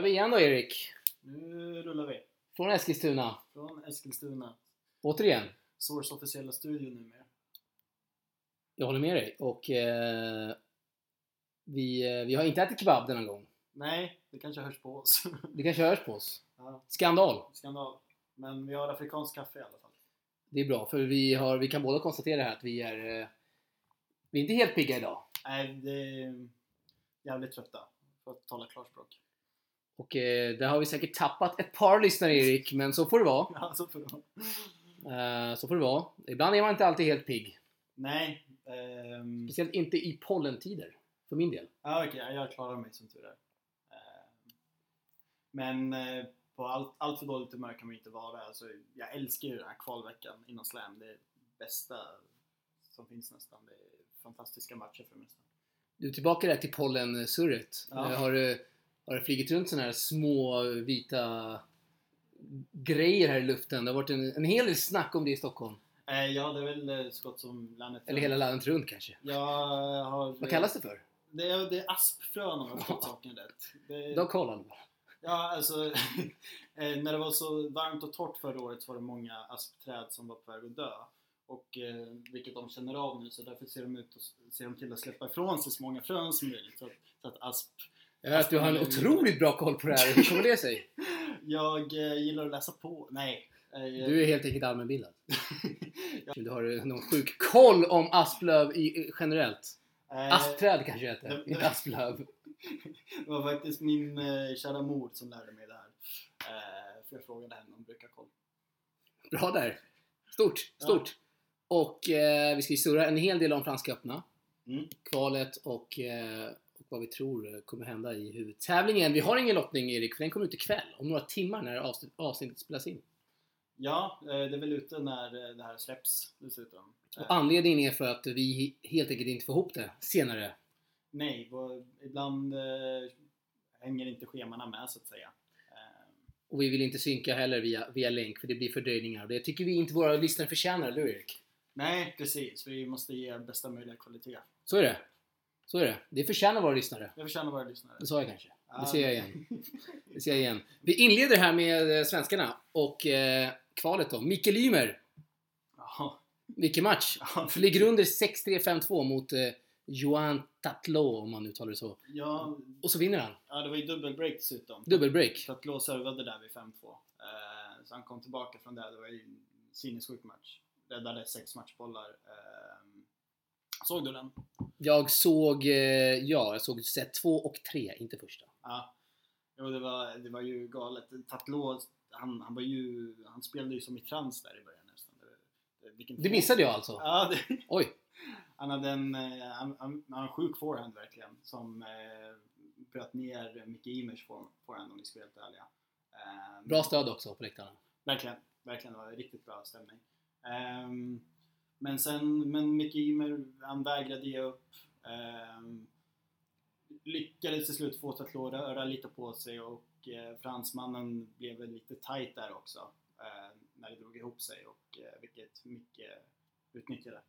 kör vi igen då Erik. Nu rullar vi. Från Eskilstuna. Från Eskilstuna. Återigen. Source officiella studio numera. Jag håller med dig. Och eh, vi, eh, vi har inte ätit kebab denna gång. Nej, det kanske hörs på oss. Det kanske hörs på oss. ja, Skandal. skandal. Men vi har afrikansk kaffe i alla fall. Det är bra för vi, har, vi kan båda konstatera här att vi är, eh, vi är inte helt pigga idag. Nej, det är jävligt trötta. För att tala klarspråk. Och eh, där har vi säkert tappat ett par lyssnare Erik, men så får det vara. Ja, så får det vara. Eh, så får det vara. Ibland är man inte alltid helt pigg. Nej. ehm, Speciellt inte i pollentider. För min del. Ja, okej. jag klarar mig som tur är. Ehm, Men eh, på allt, allt för dåligt humör kan man ju inte vara. Alltså, jag älskar ju den här kvalveckan inom Slam. Det är det bästa som finns nästan. Det är fantastiska matcher för det mesta. Du tillbaka där till pollensurret. Ja. Eh, Har, du- har det flugit runt sådana här små vita grejer här i luften? Det har varit en, en hel del snack om det i Stockholm. Eh, Ja, det är väl eh, så gott som landet Eller hela landet runt kanske. Jag har... Vad kallas det för? Det är, det är aspfrön om jag förstått saken rätt. Det, Då kollar Ja, alltså eh, när det var så varmt och torrt förra året så var det många aspträd som var på väg att dö. Och eh, vilket de känner av nu så därför ser de ut och ser de till att släppa ifrån sig så många frön som möjligt. Så att, så att asp... Jag hör att du har en otroligt bra koll på det här. Hur kommer det sig? Jag eh, gillar att läsa på. Nej. Eh, Du är helt enkelt allmänbildad. Du har eh, någon sjuk koll om asplöv i, generellt. eh, Askträd kanske det heter, det- inte asplöv. Det var faktiskt min eh, kära mor som lärde mig det här. Eh, för jag frågade henne om brukarkoll. Bra där. Stort, stort. Och eh, vi ska ju surra en hel del om Franska öppna. Mm. Kvalet och, eh, och vad vi tror kommer hända i huvudtävlingen. Vi har ingen lottning Erik, för den kommer ut ikväll. Om några timmar när avsnitt, avsnittet spelas in. Ja, eh, det är väl ute när eh, det här släpps dessutom. Och anledningen är för att vi helt enkelt inte får ihop det senare. Nej, ibland eh, hänger inte schemana med så att säga. Och vi vill inte synka heller via, via länk för det blir fördröjningar. Det tycker vi inte våra lyssnare förtjänar, eller hur Erik? nej, precis. Vi måste ge bästa möjliga kvalitet. Så är det. Så är det. Det förtjänar våra lyssnare. Jag förtjänar våra lyssnare. Det sa jag kanske. Det ser jag igen. Det ser jag igen. Vi inleder här med eh, svenskarna och eh, kvalet då. Mikael Ymer. Ja, Vilken match! Ligger under 6-3-5-2 mot eh, Johan Tatlo om man uttalar det så. ja, Och så vinner han. ja, det var ju dubbelbreak dessutom. Dubbelbreak. Blå servade där vid 5-2. Eh, så han kom tillbaka från det. Det var ju en sinnessjuk match. Räddade sex matchbollar. Eh, såg du den? Jag såg, eh, ja, jag såg set 2 och 3, inte första. Ja. Jo, det var, det var ju galet. Tatlå, han, han var ju, han spelade ju som i trans där i början nästan. Det, det, missade jag alltså. Ja, det, Oj. han hade en, eh, han, han, han sjuk forehand verkligen. Som eh, bröt ner Micke Imers for- forehand om vi ska vara helt ärliga. Eh, Bra stöd också på läktarna. Verkligen, verkligen. Det var riktigt bra stämning. Ehm, men sen, men Micke Ymer, han vägrade ge upp. Ehm, lyckades till slut få Tatlo röra lite på sig och eh, fransmannen blev väl lite tight där också. eh, när det drog ihop sig och eh, vilket Micke utnyttjade.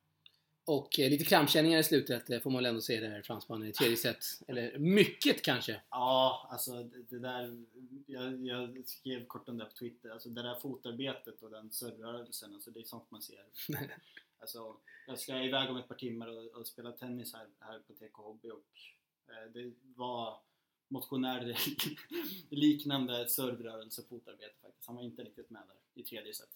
Och eh, lite krampkänningar i slutet eh, får man väl ändå säga där fransmannen i tredje set. Eller mycket kanske. Ja, alltså det, det där, jag, jag skrev kort om det på Twitter, alltså det där fotarbetet och den servrörelsen, alltså det är sånt man ser. Alltså, jag ska iväg om ett par timmar och, och spela tennis här, här på TK Hobby och eh, det var motionärer liknande servrörelse fotarbete faktiskt. Han var inte riktigt med där i tredje set.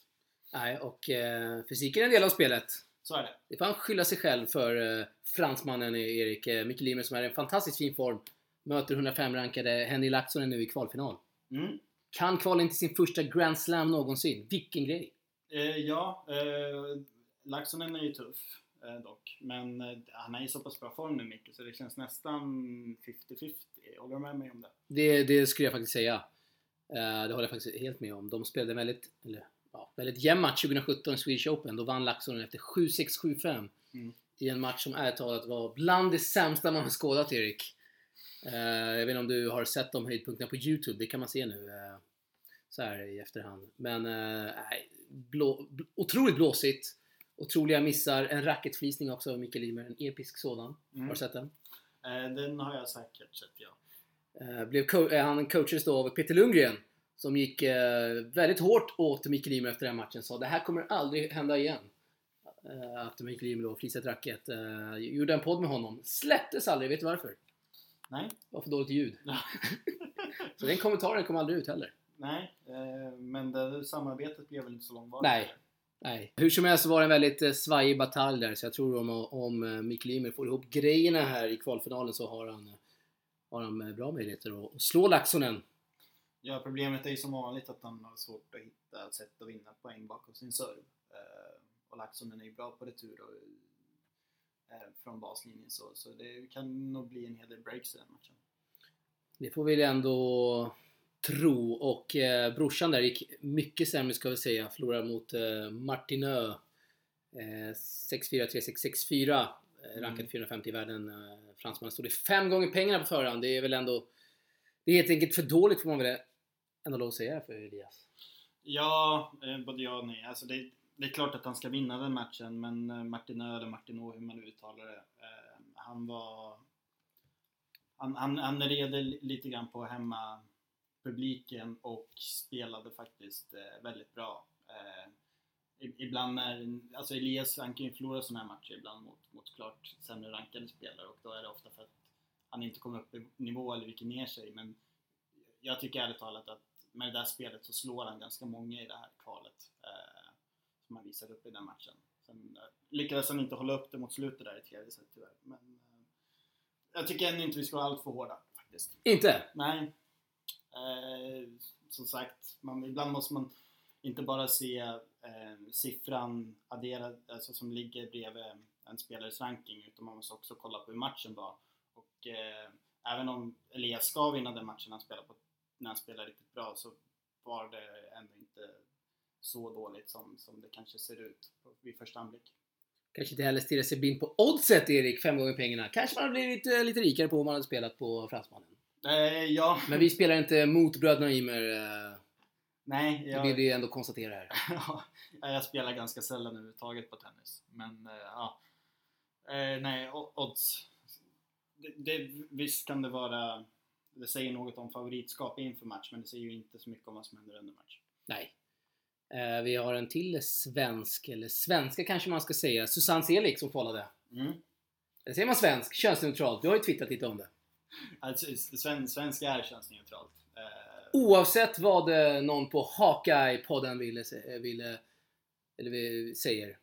Nej, och eh, fysiken är en del av spelet. Så är det. Det får han skylla sig själv för eh, fransmannen Erik eh, Mikkel Ymer som är i en fantastiskt fin form. Möter 105-rankade Henry Laxonen nu i kvalfinal. Mm. Kan kvala in till sin första Grand Slam någonsin. Vilken grej! Eh, ja, eh, Laxonen är ju tuff eh, dock. Men eh, han är i så pass bra form nu Micke så det känns nästan 50-50. Håller du med mig om det? Det, det skulle jag faktiskt säga. Eh, det håller jag faktiskt helt med om. De spelade väldigt, eller, ja, väldigt jämn match 2017 i Swedish Open. Då vann Laxonen efter 7-6, 7-5. Mm. I en match som ärligt talat var bland det sämsta man har skådat Erik. Eh, jag vet inte om du har sett de höjdpunkterna på Youtube, det kan man se nu. eh, så här i efterhand. Men eh, nej, blå, bl- otroligt blåsigt. Otroliga missar. En racketflisning också av Mikael Ymer. En episk sådan. Har Mm. du sett den? Eh, den har jag säkert sett ja. Eh, blev co- eh, han coachades då av Peter Lundgren som gick eh, väldigt hårt åt Mikael Ymer efter den matchen. Sa det här kommer aldrig hända igen. Eh, att Mikael Ymer då flisade ett racket. Eh, gjorde en podd med honom. Släpptes aldrig, vet du varför? Nej. Det var för dåligt ljud. Så den kommentaren kom aldrig ut heller. Nej, men det samarbetet blev väl inte så långvarigt? Nej. Nej. Hur som helst så var det en väldigt eh, svajig batalj där så jag tror om, om eh, Mikael Ymer får ihop grejerna här i kvalfinalen så har han, eh, har han bra möjligheter att slå Laxonen. Ja, problemet är ju som vanligt att han har svårt att hitta ett sätt att vinna poäng bakom sin serv. Eh, och Laxonen är ju bra på retur och, eh, från baslinjen så, så det kan nog bli en hel del breaks i den matchen. Det får vi ändå tro och eh, brorsan där gick mycket sämre ska vi säga. Förlorade mot eh, Martinö. Eh, 6-4, 3-6, 6-4. Eh, Mm. rankad 450 i världen. Eh, fransmannen stod det fem gånger pengarna på förhand. Det är väl ändå... Det är helt enkelt för dåligt får man väl ändå lov att säga för Elias. Ja, eh, både ja och nej. Alltså det, det är klart att han ska vinna den matchen, men eh, Martinö eller Martinå, hur man nu uttalar det, eh, han var... Han, han, han red lite grann på hemma publiken och spelade faktiskt eh, väldigt bra. Eh, ibland när, alltså Elias han kan ju förlora sådana här matcher ibland mot, mot klart sämre rankade spelare och då är det ofta för att han inte kommer upp i nivå eller viker ner sig men jag tycker ärligt talat att med det där spelet så slår han ganska många i det här kvalet eh, som han visade upp i den matchen. Sen eh, lyckades han inte hålla upp det mot slutet där i tredje set tyvärr men eh, jag tycker ändå inte vi ska vara allt för hårda faktiskt. Inte? Nej. Eh, som sagt, man, ibland måste man inte bara se eh, siffran adderad, alltså som ligger bredvid en spelares ranking utan man måste också kolla på hur matchen var. Och eh, även om Elias ska vinna den matchen han spelar på, när han spelar riktigt bra så var det ändå inte så dåligt som, som det kanske ser ut vid första anblick. Kanske inte heller stirra sig blind på oddset Erik, fem gånger pengarna. Kanske man hade blivit eh, lite rikare på om man hade spelat på fransmannen. Eh, ja, Men vi spelar inte mot bröderna Ymer. eh, nej, Det jag, vill vi ändå konstatera här. Ja, jag spelar ganska sällan överhuvudtaget på tennis. Men eh, ja. Nej, odds. Det, det, visst kan det vara... Det säger något om favoritskap inför match, men det säger ju inte så mycket om vad som händer under match. Nej. Eh, Vi har en till svensk, eller svenska kanske man ska säga. Susanne Selig som kvalade. Mm. Eller säger man svensk? Könsneutralt. Du har ju twittrat lite om det. Alltså, sven, svenska är könsneutralt. Eh, Oavsett vad eh, någon på Hawkeye-podden ville, se- ville, eller säger.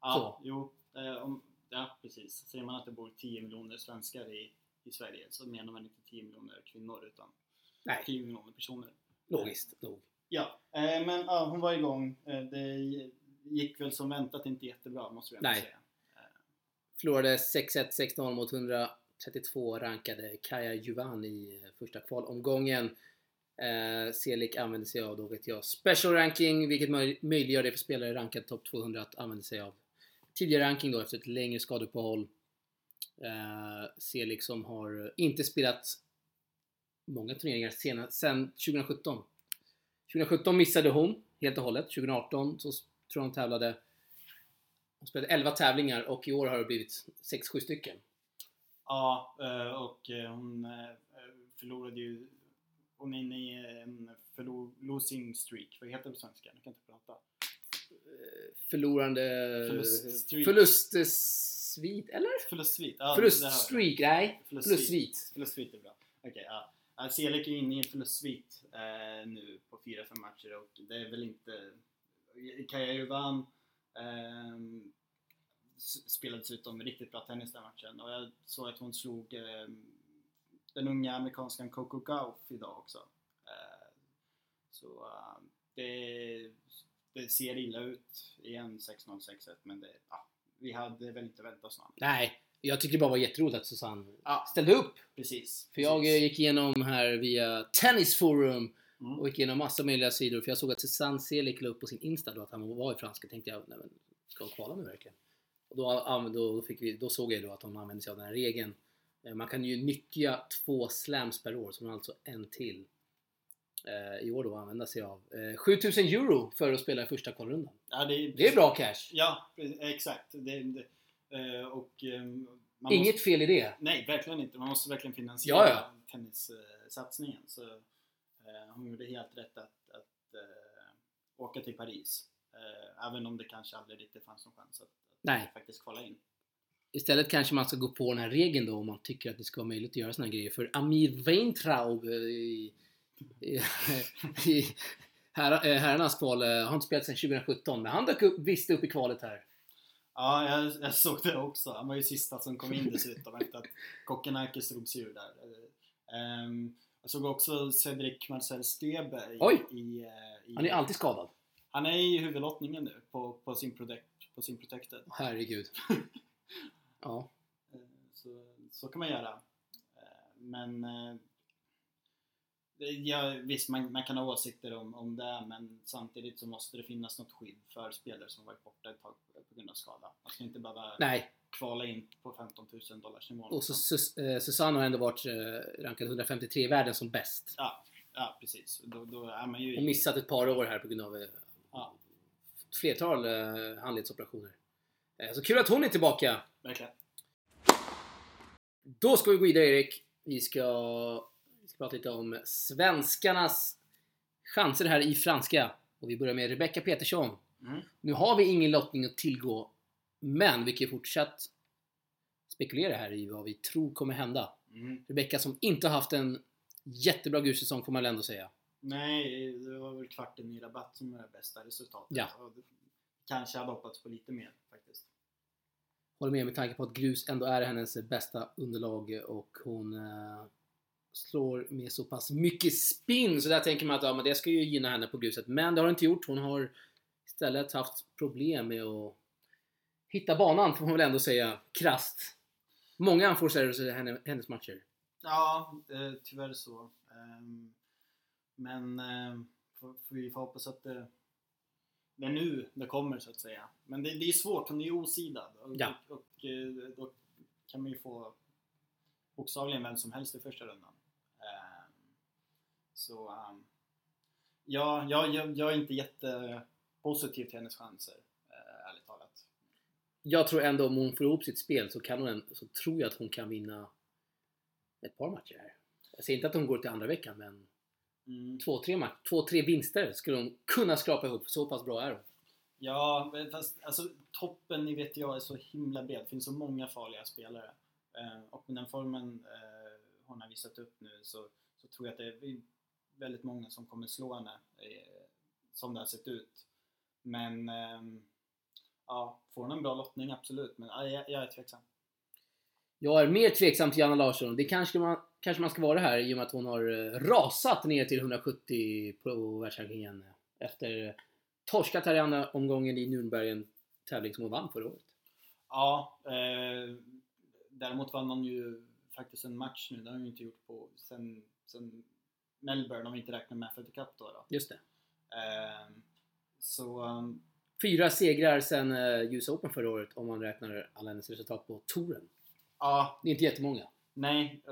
ja, jo. Eh, om, ja, precis. Säger man att det bor 10 miljoner svenskar i, i Sverige så menar man inte 10 miljoner kvinnor utan Nej, 10 miljoner personer. logiskt nog. Ja, eh, men ja, hon var igång. Eh, det gick väl som väntat inte jättebra måste vi ändå Nej. säga. Förlorade 6-1, 6-0 mot 32 rankade Kaja Juvan i eh, första kvalomgången. Eh, Celik använder sig av, då vet jag, special ranking, vilket möj- möjliggör det för spelare rankad topp 200 att använda sig av tidigare ranking då efter ett längre skadeuppehåll. Eh, Celik som har inte spelat många turneringar senast, sen 2017. 2017 missade hon helt och hållet. 2018 så tror jag hon tävlade hon spelade 11 tävlingar och i år har det blivit 6-7 stycken. Ja, eh, och eh, hon eh, förlorade ju hon är inne i en förlo- losing streak. Vad heter det på svenska? Jag kan inte prata. Eh, Förlorande... Förlustsvit, eller? Förlustsvit. Ja. Förluststreak, nej. Förlustsvit. Förlustsvit. Är bra. Okej, ja. ja. Selek är inne i en förlustsvit eh, nu på 4-5 matcher och det är väl inte... Kaja Juvan ehm, s- spelade dessutom riktigt bra tennis den matchen och jag såg att hon slog ehm, den unga amerikanskan Coco Gauff idag också. Eh, så eh, det, det ser illa ut igen 6-0, 6-1 men det, ja, vi hade väl inte väntat oss något. Nej, jag tycker det bara var jätteroligt att Susanne Ja. ställde upp. Precis. För jag eh, precis. gick igenom här via Tennisforum Mm. och gick igenom massa möjliga sidor för jag såg att Susanne Selik la upp på sin Insta då att han var i franska. tänkte jag, nej men ska hon kvala nu verkligen? Då, då, fick vi, då såg jag då att hon använde sig av den här regeln. Eh, Man kan ju nyttja två slams per år, så hon har alltså en till eh, i år då använda sig av. Eh, 7000 euro för att spela i första kvalrundan. Ja, det, Det är bra cash. Ja, exakt. Det, det, eh, och, eh, man Inget måste, fel i det. Nej, verkligen inte. Man måste verkligen finansiera Ja, ja. tennis, eh, satsningen. Så eh, hon gjorde helt rätt att, att eh, åka till Paris. Eh, även om det kanske aldrig riktigt fanns någon chans att Nej. faktiskt kvala in. Istället kanske man ska gå på den här regeln då om man tycker att det ska vara möjligt att göra här grejer. För Amir Weintraub eh, i, i, i herra- eh, herrarnas kval eh, har inte spelat sedan 2017 men han dök upp, visste upp i kvalet här. Ja, jag, jag såg det också. Han var ju sista som kom in dessutom efter att Kokkinakis drog sig ur där. Ehm, jag såg också Cedric Marcel Stebe i, Oj! i, i Han är alltid skadad. Han är i huvudlottningen nu på, på, sin, protect, på sin Protected. Herregud. Ja. Eh, Så, så kan man göra. Eh, Men eh, ja, visst, man, man kan ha åsikter om, om det men samtidigt så måste det finnas något skydd för spelare som varit borta ett tag på, grund av skada. Man ska inte behöva Nej, kvala in på 15 000 dollars nivån. och så Sus- eh, Susanne har ändå varit eh, rankad 153 i världen som bäst. Ja, ja precis. Då, då är man ju Och missat ett par år här på grund av Ja. flertal eh, handledsoperationer. Eh, Så kul att hon är tillbaka! Verkligen. Då ska vi gå vidare Erik. Vi ska, vi ska prata lite om svenskarnas chanser här i franska. Och vi börjar med Rebecca Petersson. Mm. Nu har vi ingen lottning att tillgå. Men vi kan fortsatt spekulera här i vad vi tror kommer hända. Mm. Rebecca som inte har haft en jättebra grussäsong får man väl ändå säga. Nej, det var väl kvarten i rabatt som är det bästa resultatet. Ja. Kanske hade hoppats på lite mer faktiskt. Håller med med tanke på att grus ändå är hennes bästa underlag och hon eh, slår med så pass mycket spin så där tänker man att ja, men det ska ju gynna henne på gruset. Men det har det inte gjort. Hon har istället haft problem med att hitta banan får man väl ändå säga krasst. Många anforcerades i henne, hennes matcher. Ja, eh, tyvärr så. Ehm, men eh, får vi får hoppas att det, det är nu det kommer så att säga. Men det, det är svårt, hon är ju osidad. Och, Ja. och, och eh, då kan man ju få bokstavligen vem som helst i första rundan. Ehm, så ehm, ja, jag, jag, jag är inte jättepositiv till hennes chanser, eh, ärligt talat. Jag tror ändå om hon får ihop sitt spel så, kan hon, så tror jag att hon kan vinna ett par matcher här. Jag säger inte att hon går till andra veckan men Mm. två, tre, match, två, tre vinster skulle hon kunna skrapa ihop. Så pass bra är hon. Ja, fast alltså, toppen i VTA är så himla bred. Det finns så många farliga spelare. Eh, och med den formen eh, hon har visat upp nu så, så tror jag att det är väldigt många som kommer slå henne eh, som det har sett ut. Men ehm, ja, får hon en bra lottning absolut. Men ja, jag, jag är tveksam. Jag är mer tveksam till Janna Larsson. Det kanske man, kanske man ska vara här i och med att hon har eh, rasat ner till 170 på världsrankingen efter torskat här i andra omgången i Nürnberg, en tävling som hon vann förra året. Ja, eh, däremot vann hon ju faktiskt en match nu. Det har hon ju inte gjort på sen, sen Melbourne om vi inte räknar med Fed Cup då. då. Just det. Ehm, så um, Fyra segrar sen eh, US Open förra året om man räknar alla hennes resultat på touren. Ja, Det är inte jättemånga. nej.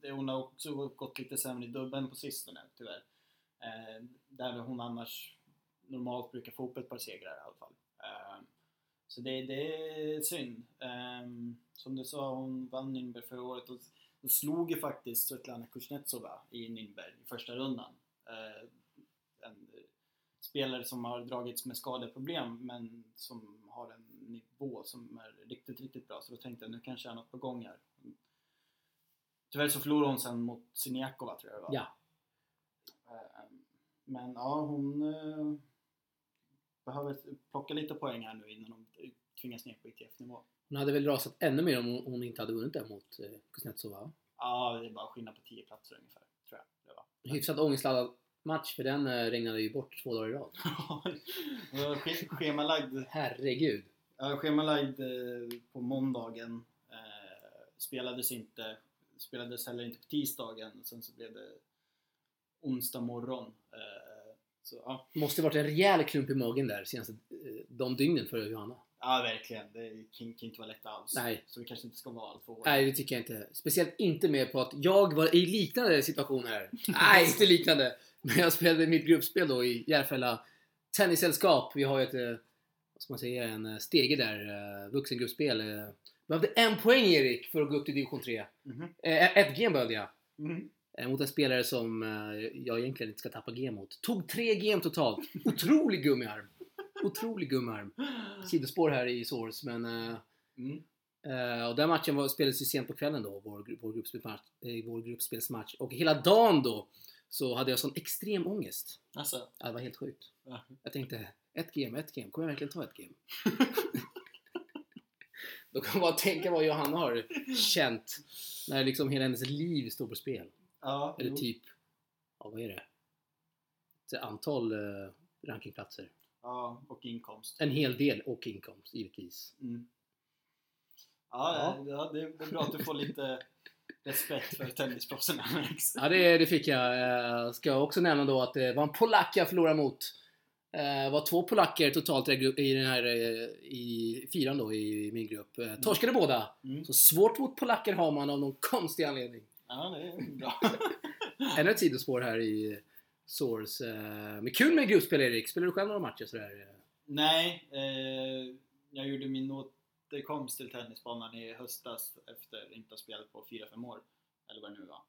Det, hon har också gått lite sämre i dubben på sistone tyvärr. Uh, där hon annars normalt brukar få upp ett par segrar i alla fall. Ehm, så det, det är synd. Som du sa, hon vann Nürnberg förra året och, slog ju faktiskt Svetlana Kuznetsova i Nürnberg i första rundan. Eh, en spelare som har dragits med skadeproblem men som har en nivå som är riktigt, riktigt bra. Så då tänkte jag nu kanske är något på gång här. Tyvärr så förlorade hon sen mot Siniakova tror jag det var. Ja. Eh, Men ja, hon eh, behöver plocka lite poäng här nu innan de tvingas ner på ITF-nivå. Hon hade väl rasat ännu mer om hon, hon inte hade vunnit där mot eh, Kuznetsova. va? Ja, det är bara skillnad på 10 platser ungefär, tror jag det var. Hyfsat ångestladdad match för den eh, regnade ju bort två dagar i rad. Det sch- schemalagd Herregud. Ja, schemalagd eh, på måndagen. Eh, spelades inte. Spelades heller inte på tisdagen. Sen så blev det onsdag morgon. Eh, så ja, Måste varit en rejäl klump i magen där senaste de dygnen för Johanna. ja verkligen. Det kan, kan inte vara lätt alls. Nej. Så vi kanske inte ska vara allt för hårda. Nej, det tycker jag inte. Speciellt inte med på att jag var i liknande situation här. Nej, inte liknande. Men jag spelade mitt gruppspel då i Järfälla Tennissällskap. Vi har ju ett, ska man säga, en eh, stege där, eh, vuxengruppspel. Eh, Behövde en poäng Erik för att gå upp till division 3. Mhm. Eh, ett game behövde jag. Mhm. Eh, mot en spelare som jag egentligen inte ska tappa G mot. Tog tre game totalt. Otrolig gummiarm. Otrolig gummiarm. Sidospår här i Source men Mm. Och den matchen var, spelades ju sent på kvällen då, vår, vår, gruppspelsmatch, vår gruppspelsmatch. Och hela dagen då så hade jag sån extrem ångest. Alltså, Ja, det var helt sjukt. ja. Jag tänkte, ett game, ett game. Kommer jag verkligen ta ett game? då kan man bara tänka vad Johanna har känt när liksom hela hennes liv står på spel. ja, Eller jo. typ, ja vad är det? Ett antal eh, rankingplatser. Ja, och inkomst. En hel del och inkomst givetvis. Mm. Ja, ja. det, det är bra att du får lite respekt för tennisproffsen Alex. Ja, det, det fick jag. Eh, Ska jag också nämna då att det var en polack jag förlorade mot. Eh, var två polacker totalt i den här eh, i fyran då i min grupp. Eh, Torskade båda. Mm. Så svårt mot polacker har man av någon konstig anledning. Ja, det är bra. Ännu ett sidospår här i Source. Eh, Men kul med gruppspel Erik. Spelar du själv några matcher sådär? Nej, eh, jag gjorde min återkomst till tennisbanan i höstas efter att inte ha spelat på 4-5 år. Eller vad det nu var.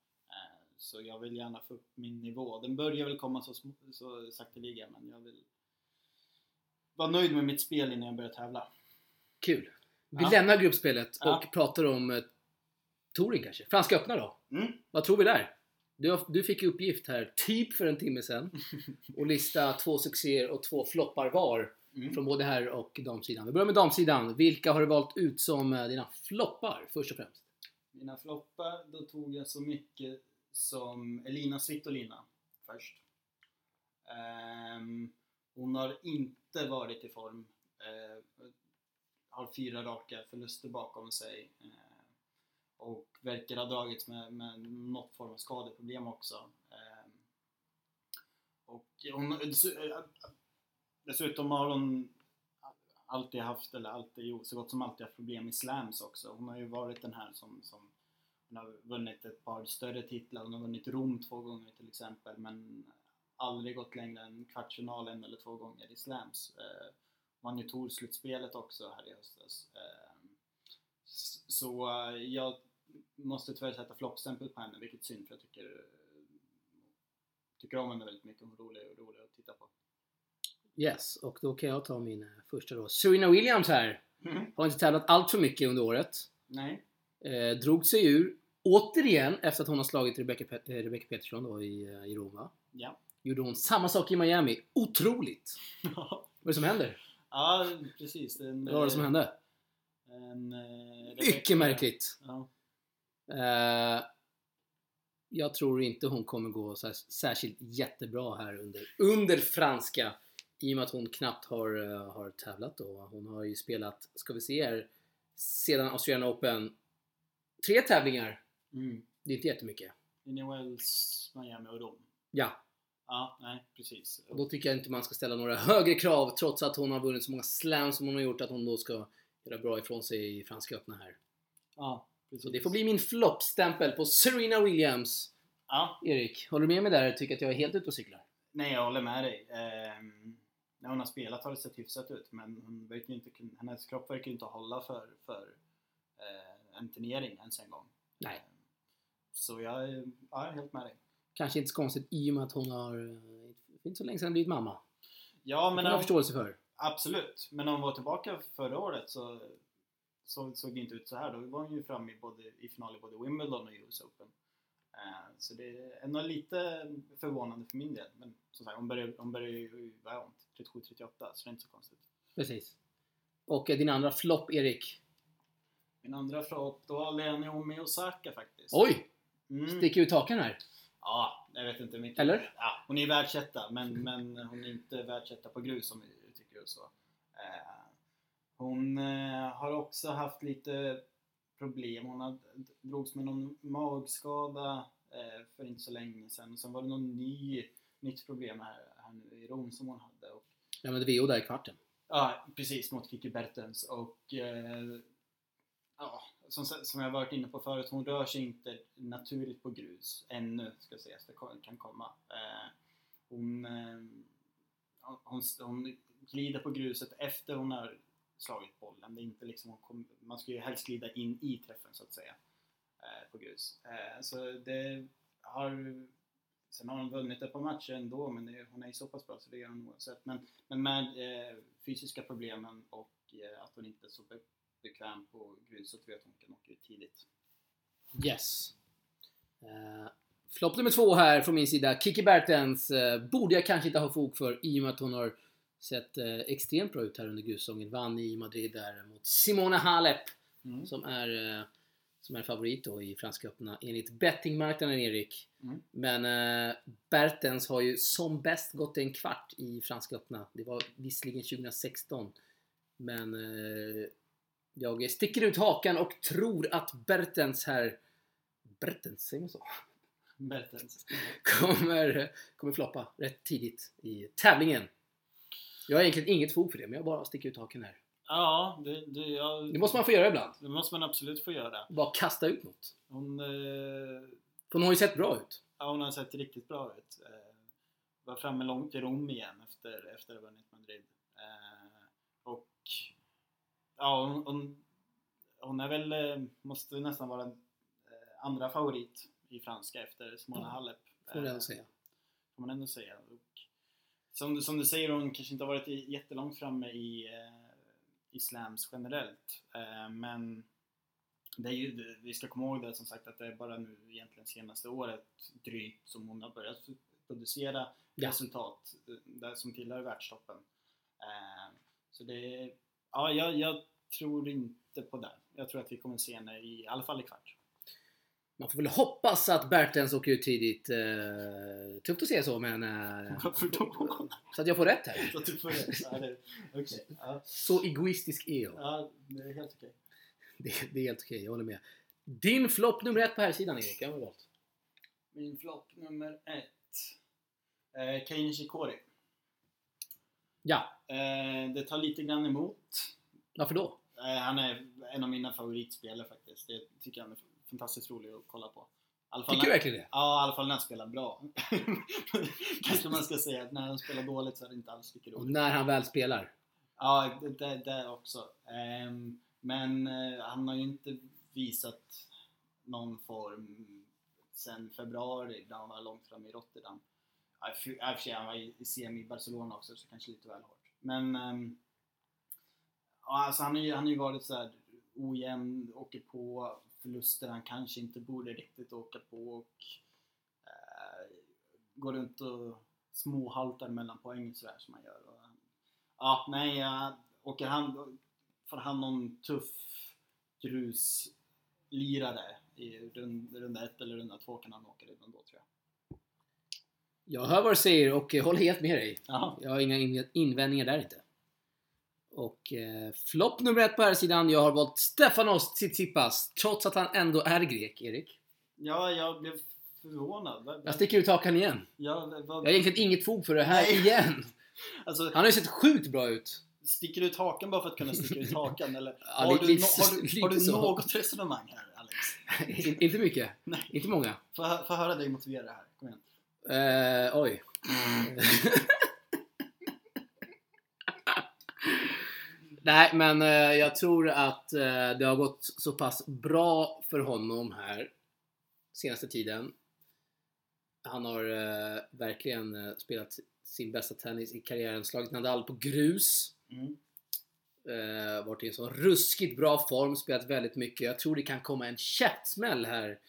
Så jag vill gärna få upp min nivå. Den börjar väl komma så, så sakteliga men jag vill vara nöjd med mitt spel innan jag börjar tävla. Kul. Vi Ja. lämnar gruppspelet Ja. och pratar om eh, touring kanske. Franska öppna då. Mm. Vad tror vi där? Du, du fick uppgift här, typ för en timme sedan, och lista två succéer och två floppar var Mm. från både här och damsidan. Vi börjar med damsidan. Vilka har du valt ut som eh, dina floppar först och främst? Mina floppar, då tog jag så mycket som Elina Svitolina först. Ehm, hon har inte varit i form. Eh, har fyra raka förluster bakom sig. Eh, och verkar ha dragits med, med något form av skadeproblem också. Ehm, och hon, dessutom har hon alltid haft, eller alltid, jo, så gott som alltid haft problem i slams också. Hon har ju varit den här som, som hon har vunnit ett par större titlar. Hon har vunnit Rom två gånger till exempel, men aldrig gått längre än kvartsfinal en eller två gånger i slams. Eh, vann ju Tour-slutspelet också här i höstas. Eh, så eh, jag måste tyvärr sätta floppstämpel på henne, vilket är synd för jag tycker, tycker om henne väldigt mycket. Hon är rolig och rolig att titta på. Yes, och då kan jag ta min eh, första då. Serena Williams här. Har inte tävlat allt för mycket under året. Nej. Eh, drog sig ur, återigen, efter att hon har slagit Rebecca, Pet- eh, Rebecca Peterson då i, eh, i Roma. Ja. Gjorde hon samma sak i Miami. Otroligt! Vad är det som händer? ja, precis. En, Vad var det som hände? En, eh, Mycket märkligt! Ja. Eh, jag tror inte hon kommer gå så här, särskilt jättebra här under, under franska. I och med att hon knappt har, eh, har tävlat då. Hon har ju spelat, ska vi se här, sedan Australian Open, tre tävlingar. Mm. Det är inte jättemycket. Indian Wells, Miami och Rom. Ja, Ja, nej precis. och då tycker jag inte man ska ställa några högre krav trots att hon har vunnit så många slams som hon har gjort att hon då ska göra bra ifrån sig i Franska öppna här. Ja, precis. Så det får bli min floppstämpel på Serena Williams. Ja, Erik, håller du med mig där? Tycker att jag är helt ute och cyklar? nej jag håller med dig. Ehm, när hon har spelat har det sett hyfsat ut men hon verkar inte, hennes kropp verkar inte hålla för, för eh, en turnering ens en gång. Nej. Ehm, så jag är, jag helt med dig. Kanske inte så konstigt i och med att hon har eh, inte så länge sedan blivit mamma. Ja, Det men kan jag om, förståelse för. absolut. Men om hon var tillbaka förra året så, så såg det inte ut så här. Då var hon ju framme i, både, i final i både Wimbledon och US Open. Eh, Så det är ändå lite förvånande för min del. Men som sagt, hon börjar, hon börjar ju, vad är hon? 37-38, så det är inte så konstigt. Precis. Och eh, din andra flopp, Erik. Min andra flopp, då har Naomi Osaka faktiskt. Oj! Mm. Sticker ut hakan här. Ja, jag vet inte mycket. Eller? Ja, hon är världsetta, men, men hon är inte världsetta på grus om vi tycker det så. Eh, hon eh, har också haft lite problem. Hon har drogs med någon magskada eh, för inte så länge sedan. Sen var det någon ny, nytt problem här, här nu i Rom som hon hade. Och, Ja, men det VO där i kvarten. Ja, precis mot Kiki Bertens och eh, ja, som, som jag varit inne på förut, hon rör sig inte naturligt på grus ännu, ska sägas. Det kan komma. Eh, hon, eh, hon, hon glider på gruset efter hon har slagit bollen. Det är inte liksom, hon kom, man ska ju helst glida in i träffen så att säga eh, på grus. Eh, så det har Sen har hon vunnit ett par matcher ändå, men det, hon är ju så pass bra så det gör hon oavsett. Men, men med eh, fysiska problemen och eh, att hon inte är så bekväm på grus så tror jag att hon kan åka ut tidigt. Yes. Uh, Flopp nummer två här från min sida. Kiki Bertens uh, borde jag kanske inte ha fog för i och med att hon har sett uh, extremt bra ut här under grussäsongen. Vann i Madrid där mot Simona Halep Mm. som är som är favorit då i Franska öppna enligt bettingmarknaden Erik. Mm. Men eh, Bertens har ju som bäst gått en kvart i Franska öppna. Det var visserligen 2016. Men eh, jag sticker ut hakan och tror att Bertens här Bertens, säger man så? Bertens. Kommer, kommer floppa rätt tidigt i tävlingen. Jag har egentligen inget fog för det, men jag bara sticker ut hakan här. Ja, det, det, ja, Det måste man få göra ibland. det måste man absolut få göra. Bara kasta ut något. Hon, eh, hon har ju sett bra ut. ja, hon har sett riktigt bra ut. Eh, var framme långt i Rom igen efter, efter att ha vunnit Madrid. Eh, och ja, hon, hon, hon är väl, eh, måste nästan vara en eh, andra favorit i franska efter Simona Ja, Halep. Får man Eh, säga. får man ändå säga. Och som, som du säger, hon kanske inte har varit jättelångt framme i, i slams generellt. Men det är ju, vi ska komma ihåg det som sagt att det är bara nu egentligen senaste året drygt som hon har börjat producera Ja. resultat där som tillhör världstoppen. Så det är, ja, jag, jag tror inte på det. Jag tror att vi kommer se henne i, alla fall i kvart. Man får väl hoppas att Bertens åker ut tidigt. Eh, tufft att säga så, men... Eh, så att jag får rätt här. Så att du får rätt. Ja, det- Okej. Ja. Så egoistisk är jag. Ja, det är helt okej. Det, det är helt okej, jag håller med. Din flopp nummer ett på här sidan Erik, jag har valt. Min flopp nummer ett. Eh, Kei Nishikori. Ja, Eh, det tar lite grann emot. varför då? Eh, han är en av mina favoritspelare faktiskt. Det tycker jag är fantastiskt rolig att kolla på. Tycker du när, verkligen det? ja, i alla fall när han spelar bra. Kanske man ska säga att när han spelar dåligt så är det inte alls lika Och roligt. när han väl spelar. Ja, det, det, det också. Ehm, men eh, han har ju inte visat någon form sen februari när han var långt fram i Rotterdam. I och för- sig han var i CM semi i Barcelona också så kanske lite väl hårt. Men Um, ja, alltså han har ju, han har ju varit så här ojämn, åker på förluster han kanske inte borde riktigt åka på och uh, går runt och småhaltar mellan poäng sådär som han gör. Och, ja, nej, jag åker han, får han någon tuff gruslirare i runda ett eller runda två kan han åka redan då tror jag. Jag hör vad du säger och eh, håller helt med dig. Ja. Jag har inga in- invändningar där inte. Och eh, flopp nummer ett på här sidan, jag har valt Stefanos Tsitsipas. Trots att han ändå är grek, Erik. ja, jag blev förvånad. Jag sticker ut hakan igen. Ja, vad- Jag har egentligen inget fog för det här Nej. igen. alltså, Han har ju sett sjukt bra ut. sticker du ut hakan bara för att kunna sticka ut hakan? Eller Ja, har, lite- du, lite har, du, har du något resonemang här Alex? In- inte mycket. Nej. Inte många. Få höra dig motivera det här. Eh, oj. Nej, men eh, jag tror att eh, det har gått så pass bra för honom här senaste tiden. Han har eh, verkligen eh, spelat sin bästa tennis i karriären, slagit Nadal på grus. Mm. Eh, varit i en så ruskigt bra form, spelat väldigt mycket. Jag tror det kan komma en käftsmäll här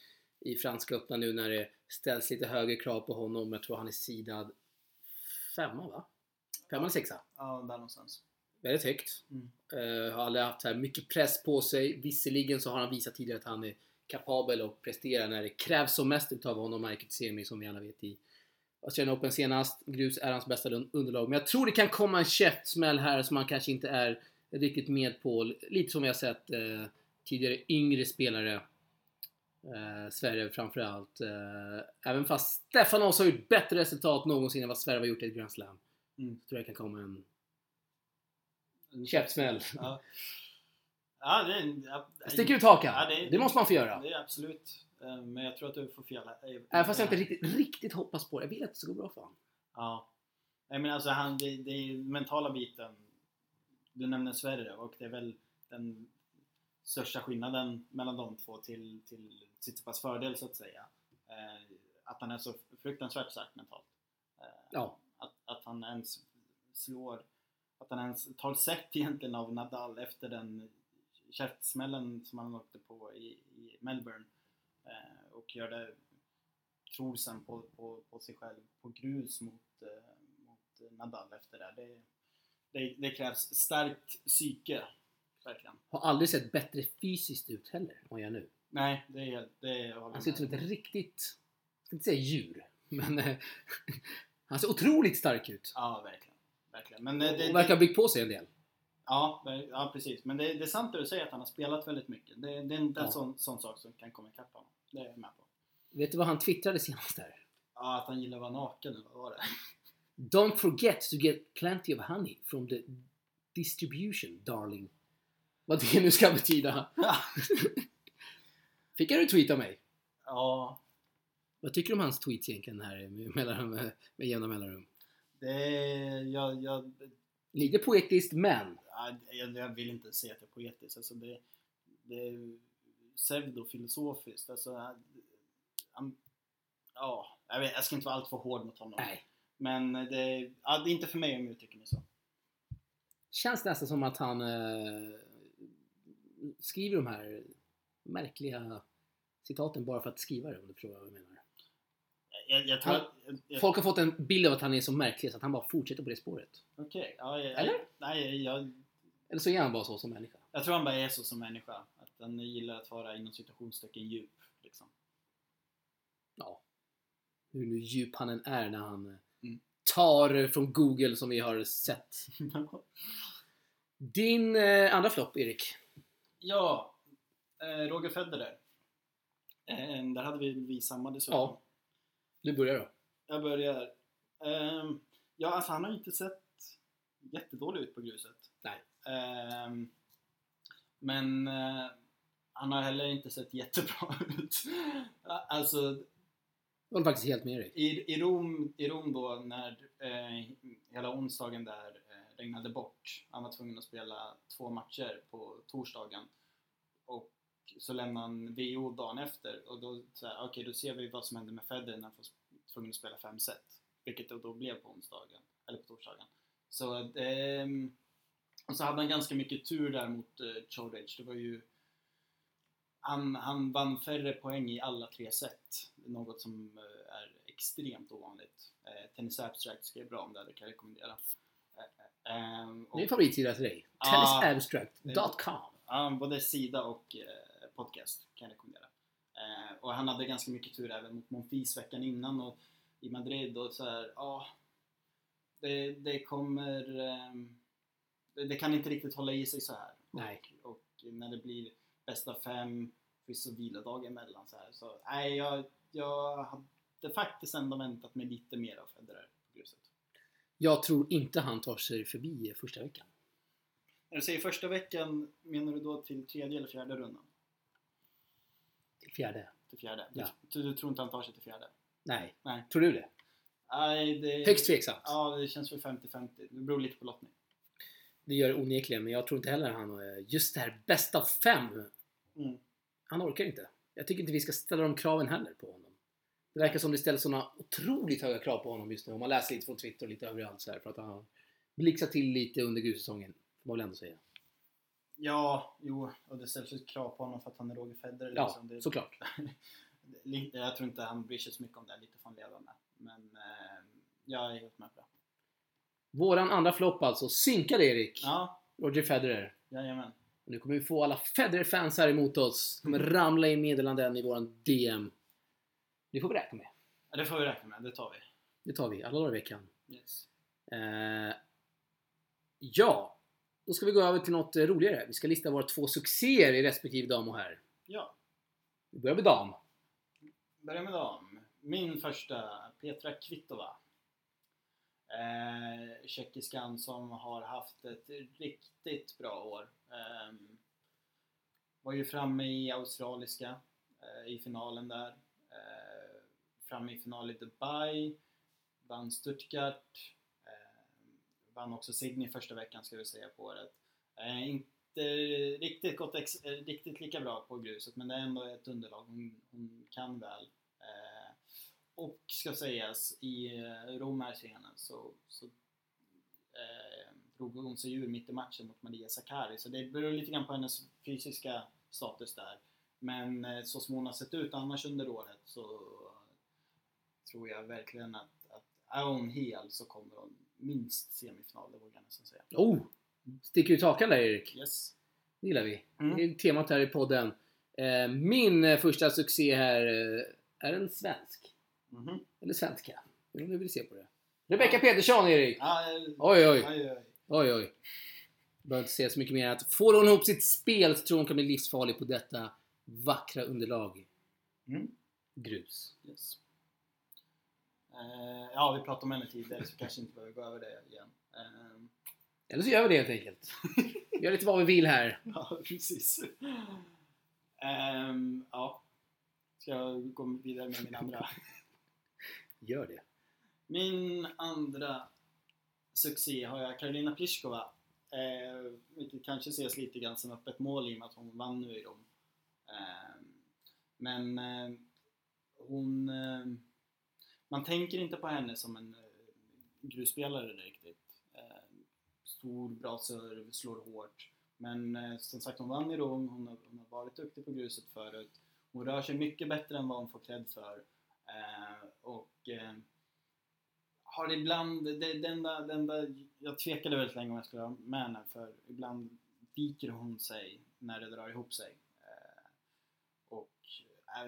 i Franska öppna nu när det ställs lite högre krav på honom. Jag tror han är sidad femma va? Femma eller sexa? Ja, där någonstans. Väldigt högt. Mm. Eh, har aldrig haft här mycket press på sig. Visserligen så har han visat tidigare att han är kapabel att prestera när det krävs som mest utav honom. Märket Semi som vi alla vet i Australian Open senast. Grus är hans bästa un- underlag. Men jag tror det kan komma en käftsmäll här som han kanske inte är riktigt med på. Lite som vi har sett eh, tidigare yngre spelare. Eh, Sverige framförallt. Eh, även fast Stefanos har gjort bättre resultat någonsin än vad Sverige har gjort i ett Grand Slam. Mm. Så tror jag kan komma en En käftsmäll. Ja. Ja, det är... Ja, Stick ut hakan! Ja, det, det- måste man få göra. Det är absolut. Eh, Men jag tror att du får fel. här. Även fast jag inte riktigt, riktigt hoppas på det. Jag vill att det ska gå bra för honom. Ja. Nej men alltså han, det, det är mentala biten. Du nämner Sverige och det är väl den största skillnaden mellan de två till, till Tsitsipas fördel så att säga. Eh, att han är så fruktansvärt stark mentalt. Eh, Ja. Att, att han ens slår, att han ens tar set egentligen av Nadal efter den käftsmällen som han åkte på i, i Melbourne eh, och gör det, tror sen på, på, på sig själv på grus mot, mot Nadal efter det. Det, det. det krävs starkt psyke, verkligen. Har aldrig sett bättre fysiskt ut heller än gör nu. Nej, det är det håller Han ser ut som ett riktigt, jag ska inte säga djur, men eh, han ser otroligt stark ut. Ja, verkligen. verkligen. Men eh, det, Och verkar ha byggt på sig en del. Ja, ja precis. Men det, det är sant det du säger att han har spelat väldigt mycket. Det, det är inte en Ja. sån, sån sak som kan komma ikapp honom. Det är jag med på. Vet du vad han twittrade senast där? Ja, att han gillar att vara naken eller vad var det? Don't forget to get plenty of honey from the distribution, darling. Vad det nu ska betyda. Fick jag en tweet av mig? ja, Vad tycker du om hans tweets egentligen här med, med, jämna mellanrum? det är... Jag, jag, Lite poetiskt men ja, jag, jag vill inte säga att det är poetiskt. Alltså det, det är pseudofilosofiskt. Alltså, han, ja, jag, vet, jag ska inte vara alltför hård mot honom. nej. Men det, ja, det är inte för mig om jag uttrycker mig så. Känns nästan som att han eh, skriver de här märkliga citaten bara för att skriva det om du förstår vad jag menar. Jag, jag tror Han- att... jag- Folk har fått en bild av att han är så märklig så att han bara fortsätter på det spåret. Okej, ja, jag, Eller? Nej, jag, Eller så är han bara så som människa. Jag tror han bara är så som människa. Att han gillar att vara inom citationstecken djup. Liksom. Ja. Hur nu djup han än är när han eh, Mm. tar från Google som vi har sett. Din eh, andra flopp, Erik. Ja, eh, Roger Federer. Eh, där hade vi, vi samma dessutom. Ja. Du börjar då. Jag börjar. Ehm, ja, alltså han har inte sett jättedålig ut på gruset. Nej. Ehm, men eh, han har heller inte sett jättebra ut. alltså, Jag håller faktiskt helt med dig. I, i, Rom, I Rom då när eh, hela onsdagen där regnade bort. Han var tvungen att spela två matcher på torsdagen. Och så lämnade han VO dagen efter och då så här, okay, då ser vi vad som händer med Federer när han får tvungen att spela fem set. Vilket det då blev på onsdagen, eller på torsdagen. Så ehm, och så hade han ganska mycket tur där mot eh, Chodage. Det var ju han, han vann färre poäng i alla tre set. Något som eh, är extremt ovanligt. Eh, Tennis Abstract skrev bra om det, det kan jag rekommendera. Ehm, och- Det är favoritsida till dig. Ah. Tennisabstract.com Ja, både sida och eh, podcast kan jag rekommendera. Eh, och han hade ganska mycket tur även mot Monfils veckan innan och i Madrid och så här, ja. Det, det kommer... ehm, det, det kan inte riktigt hålla i sig så här. Nej. Och, och när det blir bästa fem, finns så vilodag emellan så här. Så nej, jag, jag hade faktiskt ändå väntat mig lite mer av Federer på gruset. Jag tror inte han tar sig förbi första veckan. När du säger första veckan, menar du då till tredje eller fjärde rundan? Till fjärde. Till fjärde? Ja. Du, du tror inte han tar sig till fjärde? Nej. Nej. Tror du det? Nej, det... Högst tveksamt. Ja, det känns väl 50-50. Det beror lite på lottning. Det gör det onekligen, men jag tror inte heller han eh, just det här bästa fem. Mm. Han orkar inte. Jag tycker inte vi ska ställa de kraven heller på honom. Det verkar som det ställs sådana otroligt höga krav på honom just nu. Om man läser lite från Twitter och lite överallt så här för att han har blixtrat till lite under grussäsongen. Får man väl ändå säga. Ja, jo, och det ställs ju krav på honom för att han är Roger Federer. Ja, liksom. det, såklart. Jag tror inte han bryr sig så mycket om det. Lite får han leva med. Men eh, jag är helt med på det. Våran andra flopp alltså. Synkade Erik. Ja, Roger Federer. jajamän. Nu kommer vi få alla Federer-fans här emot oss. kommer ramla in meddelanden i våran DM. Det får vi räkna med. Ja, det får vi räkna med. Det tar vi. Det tar vi alla dagar i veckan. Yes. Eh, ja, då ska vi gå över till något eh, roligare. Vi ska lista våra två succéer i respektive dam och herr. Ja, Vi börjar med dam. börja med dam. Min första, Petra Kvitova. Eh, tjeckiskan som har haft ett riktigt bra år. Eh, var ju framme i australiska eh, i finalen där. Framme i final i Dubai. Vann Stuttgart. Eh, vann också Sydney första veckan ska vi säga på året. Eh, inte riktigt, gått ex- eh, riktigt lika bra på gruset men det är ändå ett underlag hon, hon kan väl. Eh, och ska sägas, i eh, Rom här senare så, så eh, drog hon sig ur mitt i matchen mot Maria Sakari. Så det beror lite grann på hennes fysiska status där. Men eh, så som hon har sett ut annars under året så tror jag verkligen att, att är hon hel så kommer hon minst semifinal, det vågar jag nästan säga. Oh! Sticker ut hakan där Erik. Yes. Det gillar vi. Mm. Det är temat här i podden. Eh, min eh, första succé här eh, är en svensk. Mhm. Eller svenska. Hur du vill se på det. Rebecca Petersson Erik. Ah, Oj oj. oj, oj. Oj oj. Behöver inte säga så mycket mer att får hon ihop sitt spel så tror hon kan bli livsfarlig på detta vackra underlag. Mm. Grus. Yes. Eh, ja, vi pratade om henne tidigare så kanske inte behöver gå över det igen. Eh, Eller så gör vi det helt enkelt. Gör lite vad vi vill här. ja, precis. Ehm, ja. Ska jag gå vidare med min andra? Gör det. Min andra succé har jag Karolina Pliskova. Eh, vilket kanske ses lite grann som öppet mål i och med att hon vann nu i Rom. Eh, men eh, hon... Man tänker inte på henne som en eh, grusspelare riktigt. Eh, stor, bra serve, slår hårt. Men eh, som sagt, hon vann i Rom, hon har, hon har varit duktig på gruset förut. Hon rör sig mycket bättre än vad hon får cred för. Och har ibland, det, det, enda, det enda, jag tvekade väldigt länge om jag skulle ha med henne för ibland viker hon sig när det drar ihop sig. Och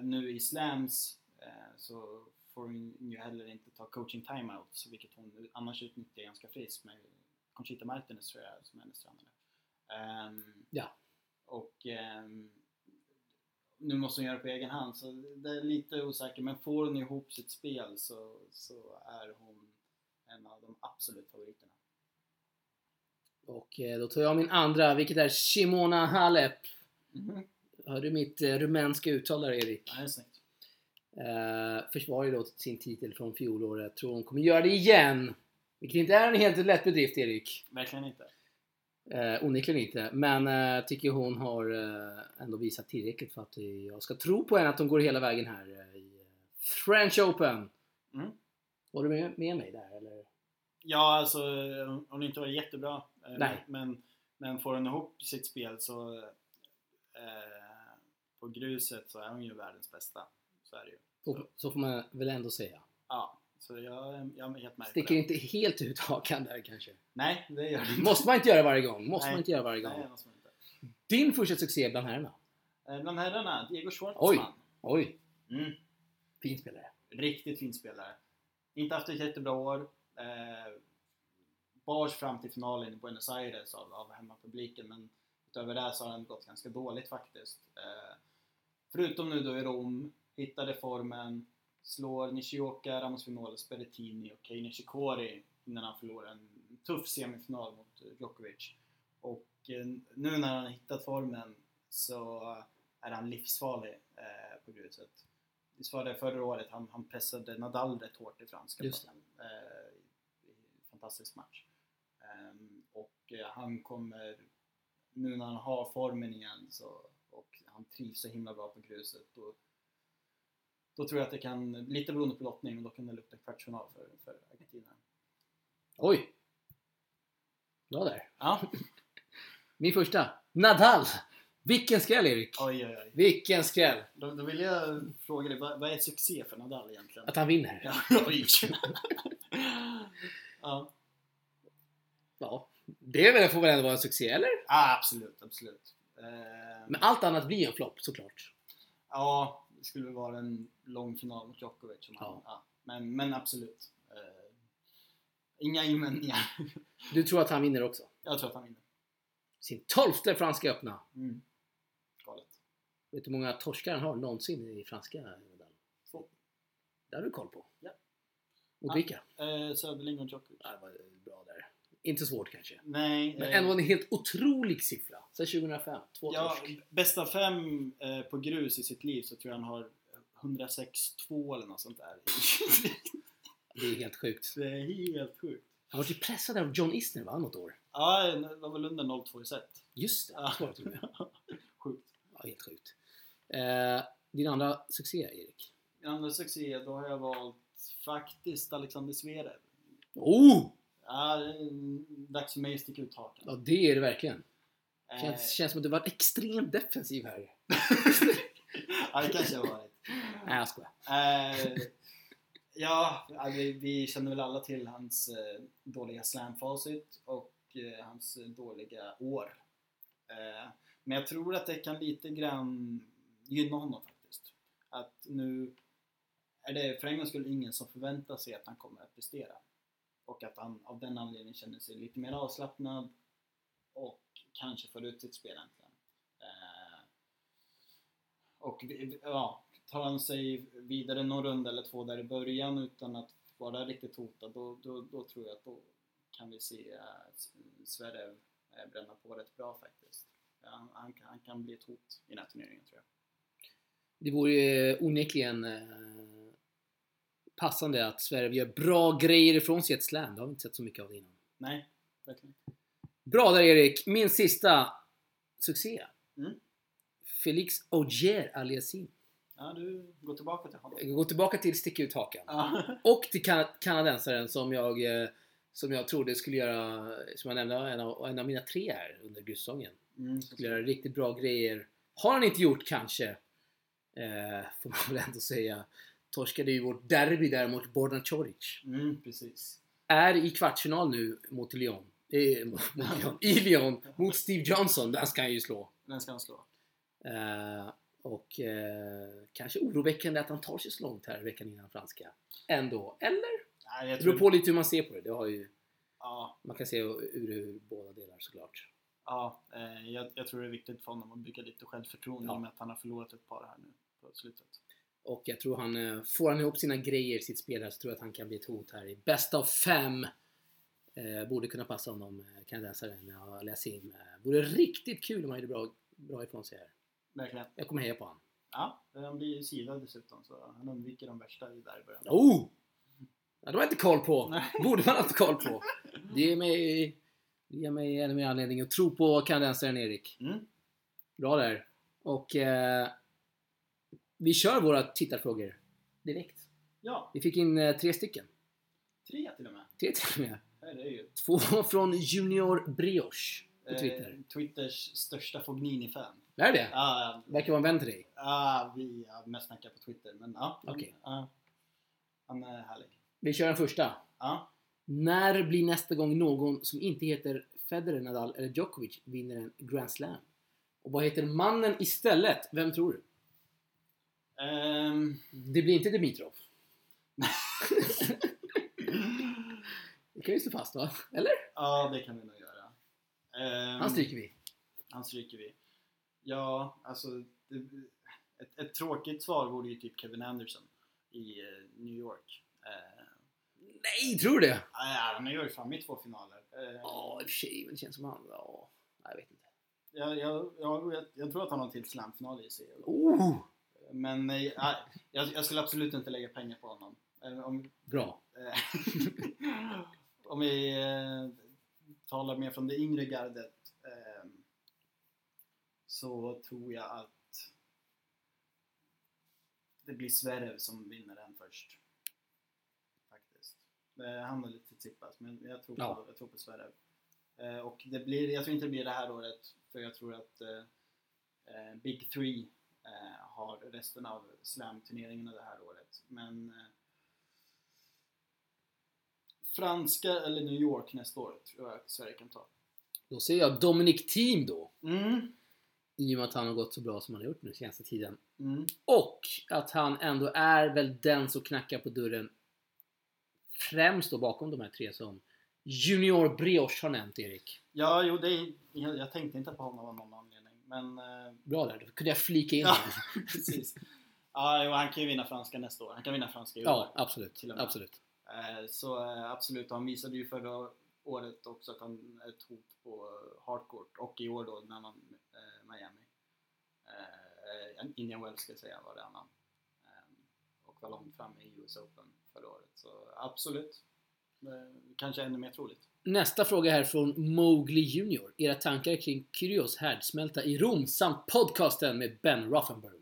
nu i slams så får hon ju heller inte ta coaching timeouts vilket hon annars utnyttjar ganska friskt med Conchita Martinez tror jag som är hennes tränare. Ehm, Ja. Och ehm, nu måste hon göra det på egen hand så det är lite osäkert men får hon ihop sitt spel så, så är hon en av de absolut favoriterna. Och eh, då tar jag min andra, vilket är Shimona Halep. Mhm. Hör du mitt eh, rumänska uttal där Erik? Ja, det är snyggt. Eh, försvarar då sin titel från fjolåret. Tror hon kommer göra det igen. Vilket inte är en helt lätt bedrift Erik. Verkligen inte. Eh, onekligen inte. Men eh, tycker hon har eh, ändå visat tillräckligt för att eh, jag ska tro på henne att de går hela vägen här eh, i eh, French Open. Mm. Var du med, med mig där eller? Ja, alltså hon har inte varit jättebra. eh, Nej. Men, men får hon ihop sitt spel så eh, på gruset så är hon ju världens bästa. Så är det ju. Så, så får man väl ändå säga. Ja, så jag, jag är helt med Sticker inte helt ut hakan där kanske. Nej, det gör det inte. Måste man inte göra varje gång. Måste Nej. man inte göra varje Nej, gång. det måste man inte. Din första succé bland herrarna? Eh, Bland herrarna, Diego Schwartzman. Oj, Mm. fin spelare. Riktigt fin spelare. Inte haft ett jättebra år. Eh, bars fram till finalen i Buenos Aires av, av hemmapubliken men utöver det så har han gått ganska dåligt faktiskt. Eh, förutom nu då i Rom, hittade formen, slår Nishioka, Ramos Vinoles, Berrettini och Kei Nishikori innan han förlorar en tuff semifinal mot eh, Djokovic. Och eh, nu när han har hittat formen så är han livsfarlig eh, på gruset. Visst var det förra året han, han pressade Nadal rätt hårt i franska planen. Eh, fantastisk match. Ehm, och eh, han kommer, nu när han har formen igen så, och han trivs så himla bra på gruset då, då tror jag att det kan, lite beroende på lottning, då kan det lukta kvartsfinal för, för Argentina. Oj! Bra där. Ja, Min första. Nadal! Vilken skräll Erik! oj oj oj. Vilken skräll! Då, då vill jag fråga dig, vad, vad är succé för Nadal egentligen? Att han vinner. Ja, oj. ja. Ja. Det får väl ändå vara en succé, eller? ja, absolut, absolut. Eh, Men allt annat blir en flopp såklart. Ja, skulle vara en lång final mot Djokovic. Om han, Ja. ja. Men, men absolut. Eh, inga invändningar. Du tror att han vinner också? Jag tror att han vinner. Sin tolfte franska öppna. Mm. Galet. Vet du hur många torskar han har någonsin i franska Nadal? Två. Det har du koll på. Ja. Mot Ja. vilka? Eh, Söderling och Djokovic. Ja, det var bra där. Inte svårt kanske. Nej. Men ändå en helt otrolig siffra. Sen 2005. Två ja, torsk. bästa fem eh, på grus i sitt liv så tror jag han har 106-2 eller något sånt där. Det är helt sjukt. det är helt sjukt. Han var ju pressad av John Isner va, något år? Ja, det var väl under 0-2 i set. Just det, Ja. det till med. Sjukt. Ja, helt sjukt. Eh, din andra succé, Erik? Min andra succé, då har jag valt faktiskt Alexander Zverev. Oh! Ja, det är dags för mig att sticka ut hakan. Ja, det är det verkligen. Eh, Känns, känns som att du var extremt defensiv här. ja, det kanske har varit. Nej, jag skojar. Eh, ja, ja, vi, vi känner väl alla till hans eh, dåliga slamfacit och eh, hans dåliga år. Eh, men jag tror att det kan lite grann gynna honom faktiskt. Att nu är det för en gångs skull ingen som förväntar sig att han kommer att prestera. Och att han av den anledningen känner sig lite mer avslappnad och kanske får ut sitt spel äntligen. Eh, och ja, tar han sig vidare någon runda eller två där i början utan att vara riktigt hotad, då, då, då tror jag att då kan vi se eh, uh, Sverige eh, bränna på rätt bra faktiskt. Ja, han, han, kan- han kan bli ett hot i den här turneringen tror jag. Det vore ju onekligen eh, passande att Sverige gör bra grejer ifrån sig i ett slam. Det har vi inte sett så mycket av innan. Nej, verkligen. Bra där Erik! Min sista succé. Mm. Felix Auger Aliassime. Ja, du går tillbaka till honom. Jag går tillbaka till sticka ut hakan. Och till kan- kanadensaren som jag, eh, som jag trodde skulle göra, som jag nämnde, en av, en av mina tre här under grussäsongen. mm, Skulle göra riktigt bra grejer. Har han inte gjort kanske, eh, får man väl ändå säga. Torskade ju vårt derby där mot Borna Coric. mm, precis. Är i kvartsfinal nu mot Lyon. Eh, mot, mot Lyon. I Lyon. Mot Steve Johnson. Den ska han ju slå. Den ska han slå. Eh, och eh, kanske oroväckande att han tar sig så långt här veckan innan franska. Ändå. Eller? Nej, jag Det beror tror, på lite hur man ser på det. det har ju, ja, man kan se ur, ur båda delar såklart. ja, eh, jag, jag tror det är viktigt för honom att bygga lite självförtroende Ja. i och med att han har förlorat ett par här nu på slutet. Och jag tror han, eh, får han ihop sina grejer, sitt spel här, så tror jag att han kan bli ett hot här i bäst av fem. Eh, borde kunna passa honom, eh, kanadensaren och Aliasim. Eh, vore riktigt kul om han gjorde bra, bra ifrån sig här. Verkligen. Jag kommer heja på honom. Ja, han blir ju sidad dessutom så han undviker de värsta i där i början. Oh! Ja, det jag inte koll på. Nej. Borde man ha haft koll på. Det ger mig, det ger mig ännu mer anledning att tro på kanadensaren Erik. Mm. Bra där. Och eh, vi kör våra tittarfrågor direkt. Ja, Vi fick in eh, tre stycken. tre till och med. Tre till och med. Ju Två från Junior Brioche på eh, Twitter. Twitters största Fognini-fan. Är det? Ja, Verkar vara en vän till dig. ja, vi har mest snackat på Twitter men ja. Okej. ja. Han är härlig. Vi kör den första. Ja. När blir nästa gång någon som inte heter Federer, Nadal eller Djokovic vinner en Grand Slam? Och vad heter mannen istället? Vem tror du? Ehm, Det blir inte Dimitrov. Det kan vi slå fast va? Eller? ja, det kan vi nog göra. Ehm, Han stryker vi. Han stryker vi. Ja, alltså det, ett, ett tråkigt svar vore ju typ Kevin Anderson i eh, New York. Eh, Nej, tror du det? ja, han har ju framme i två finaler. Ja, i och för sig. Det känns som han... Ja, jag vet inte. jag, jag, jag, jag tror att han har en till slamfinal i sig. Oh! Men eh, ja, jag, jag skulle absolut inte lägga pengar på honom. Om, Bra. eh, om vi eh, talar mer från det yngre gardet så tror jag att det blir Zverev som vinner den först. Faktiskt. Han är lite Tsitsipas, men jag tror på, Ja. jag tror på Zverev. Eh, och det blir, jag tror inte det blir det här året, för jag tror att Big Three har resten av slam-turneringarna det här året. Men eh, franska eller New York nästa år tror jag Sverige kan ta. Då säger jag Dominic Thiem då. Mm. I och med att han har gått så bra som han har gjort nu senaste tiden. Mm. Och att han ändå är väl den som knackar på dörren främst då bakom de här tre som Junior Brioche har nämnt Erik. Ja, jo, det är, jag, jag tänkte inte på honom av någon anledning. Men eh, Bra där, då kunde jag flika in Ja. precis. Ja, han kan ju vinna franska nästa år. Han kan vinna franska i år. Ja, absolut. Absolut. Eh, Så eh, absolut, han visade ju förra året också att han är ett hot på hardcourt och i år då när man Miami. Indian Wells ska jag säga var det annan. Och var långt fram i US Open förra året. Så absolut. Kanske ännu mer troligt. Nästa fråga här från Mowgli Junior. Era tankar kring Kyrios härdsmälta i Rom samt podcasten med Ben Rothenberg.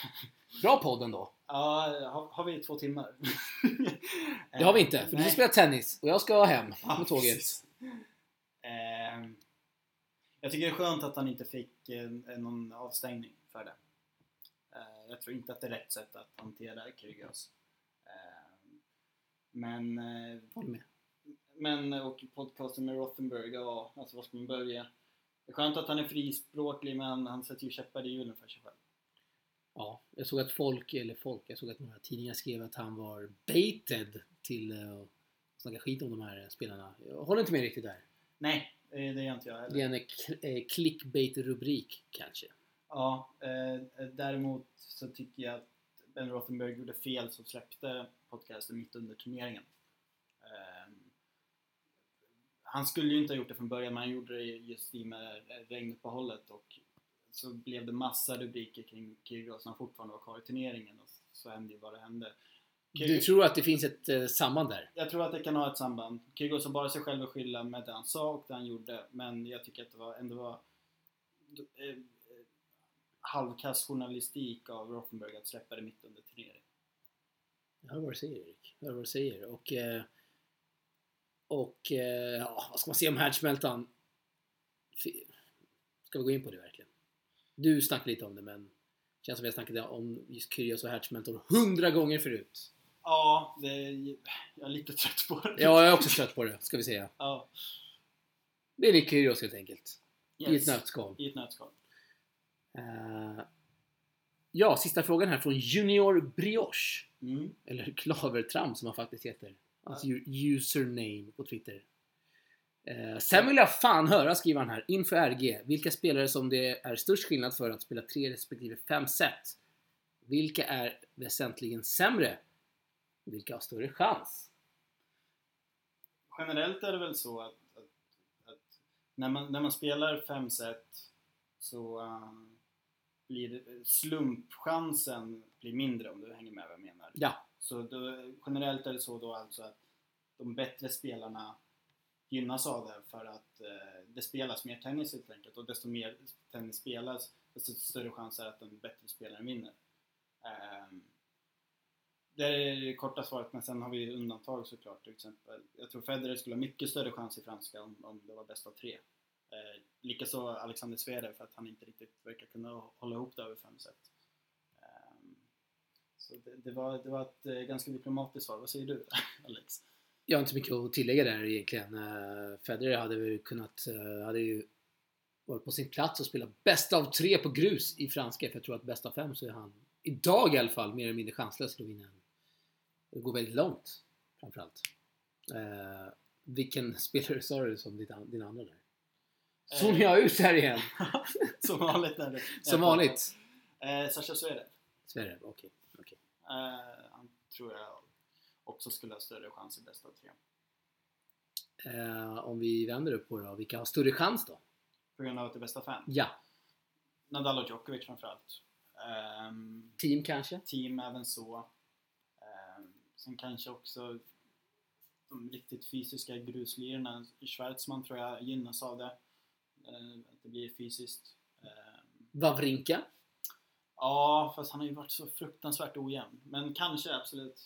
Bra podden då. Ja, har, har vi två timmar? Det har vi inte, för du Nej. ska spela tennis och jag ska hem med tåget. Ehm, jag tycker det är skönt att han inte fick en, en, någon avstängning för det. Eh, jag tror inte att det är rätt sätt att hantera Kyrgios. Ehm, men, eh, Håller med. Men och podcasten med Rothenberg, ja, alltså var ska man börja? Det är skönt att han är frispråklig men han sätter ju käppar i hjulen för sig själv. Ja, jag såg att folk, eller folk, jag såg att några tidningar skrev att han var baited till eh, att snacka skit om de här spelarna. Jag håller inte med riktigt där. Nej, eh, det gör inte jag heller. Det är en eh, clickbait-rubrik kanske. Ja, eh, däremot så tycker jag att Ben Rothenberg gjorde fel som släppte podcasten mitt under turneringen. Han skulle ju inte ha gjort det från början, men han gjorde det just i och med regnuppehållet och så blev det massa rubriker kring Kyrgios han fortfarande var kvar i turneringen och så hände ju vad det hände. Du tror att det finns ett eh, samband där? Jag tror att det kan ha ett samband. Kyrgios har bara sig själv att skylla med det han sa och det han gjorde. Men jag tycker att det var, ändå var eh, eh, halvkass journalistik av Rothenberg att släppa det mitt under turneringen. Jag hör vad du säger Erik. Jag hör vad du säger. Och, eh, och eh, ja, vad ska man säga om härdsmältan? Ska vi gå in på det verkligen? Du snackade lite om det men det känns som jag snackade om just Kyrgios och härdsmältor hundra gånger förut. Ja, det, jag är lite trött på det. Ja, jag är också trött på det, ska vi säga. ja. Det är Nick Kyrgios helt enkelt. I ett Yes. nötskal. I ett nötskal. Eh, ja, sista frågan här från Junior Brioche. Mm. Eller Klavertram som han faktiskt heter. Hans u- username på Twitter. Eh, sen vill jag fan höra, skriver han här, inför RG, vilka spelare som det är störst skillnad för att spela tre respektive fem set. Vilka är väsentligen sämre? Vilka har större chans? Generellt är det väl så att, att, att när, man, när man spelar fem set så uh, blir slumpchansen blir mindre om du hänger med vad jag menar. Ja, så då, generellt är det så då alltså att de bättre spelarna gynnas av det för att eh, det spelas mer tennis helt enkelt och desto mer tennis spelas desto större chans är att den bättre spelaren vinner. Eh, det är det korta svaret men sen har vi undantag såklart till exempel. Jag tror Federer skulle ha mycket större chans i franska om, om det var bäst av tre. Eh, Likaså Alexander Zverev för att han inte riktigt verkar kunna hålla ihop det över fem set. Så det, det, var, det var ett eh, ganska diplomatiskt svar. Vad säger du Alex? jag har inte mycket att tillägga där egentligen. Uh, Federer hade väl kunnat, eh, hade ju varit på sin plats och spelat bäst av tre på grus i franska. För jag tror att bäst av fem så är han, idag i alla fall, mer eller mindre chanslös till att vinna en. Det går väldigt långt, framförallt. Uh, vilken spelare sa du som din, din andra där? Zoomar jag ut här igen? Som vanligt det Som vanligt. Eh, Sasha Zverev. Zverev, okej. okej. Eh, han tror jag också skulle ha större chans i bäst av tre. Eh, om vi vänder upp på det då, vilka har större chans då? På grund av att det är bästa fem. Ja, Nadal och Djokovic framförallt. Ehm, team kanske? team även så. Ehm, sen kanske också de riktigt fysiska gruslirarna. Schwarzman tror jag gynnas av det. Ehm, att det blir fysiskt. Ehm, Wawrinka? Ja, fast han har ju varit så fruktansvärt ojämn. Men kanske, absolut.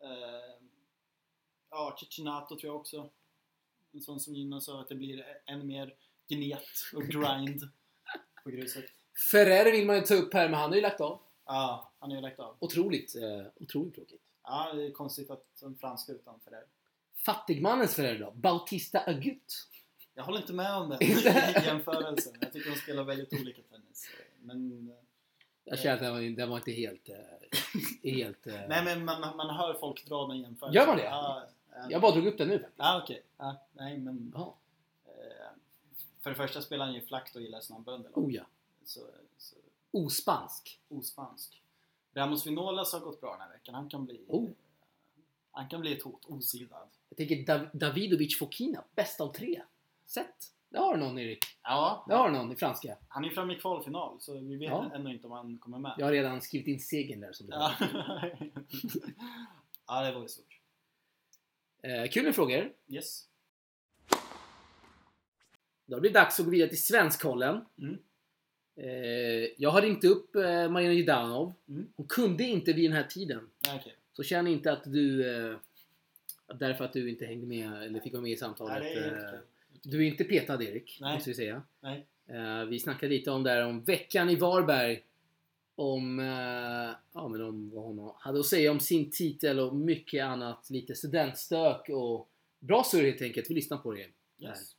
Eh, ja, Cicinato tror jag också. En sån som gynnas av att det blir ännu mer gnet och grind på gruset. Ferrer vill man ju ta upp här, men han har ju lagt av. Ja, han är ju lagt av. Otroligt, eh, otroligt tråkigt. Ja, det är konstigt att en franska utanför det. Fattigmannens Ferrer då? Bautista Agut? Jag håller inte med om den jämförelsen. Jag tycker de spelar väldigt olika tennis. Men, eh, Jag känner att den var, den var inte helt... Eh, helt eh, nej, men man, man hör folk dra den jämförelsen. Gör man det? Ja, Jag bara drog upp den nu faktiskt. Ja, okej. Ja, nej, men... Ja. Eh, för det första spelar han ju flackt och gillar snabbbönder. Oh ja. Så, så Ospansk. ospansk. Ramos Vinolas har gått bra den här veckan. Han kan bli, Oh. han kan bli ett hot, osidad. Jag tänker Dav Davidovic Fokina, bäst av tre. Sett. Det har du någon Erik. Ja, Det har du någon i franska. han är ju framme i kvalfinal så vi vet Ja. ännu inte om han kommer med. Jag har redan skrivit in segern där som det Ja. ja. det var ju stort. eh, Kul med frågor. Yes. Då blir det dags att gå vidare till Svenskkollen. Mm. Eh, jag har ringt upp eh, Marina Judanov. Mm. Hon kunde inte vid den här tiden. Okej. Så känn inte att du... Eh, därför att du inte hängde med eller fick vara med i samtalet. Nej, det du är inte petad Erik, Nej. måste vi säga. Nej. Eh, vi snackade lite om där om veckan i Varberg. Om, eh, ja, men om vad hon hade att säga om sin titel och mycket annat. Lite studentstök och bra surr helt enkelt. Vi lyssnar på det. Yes.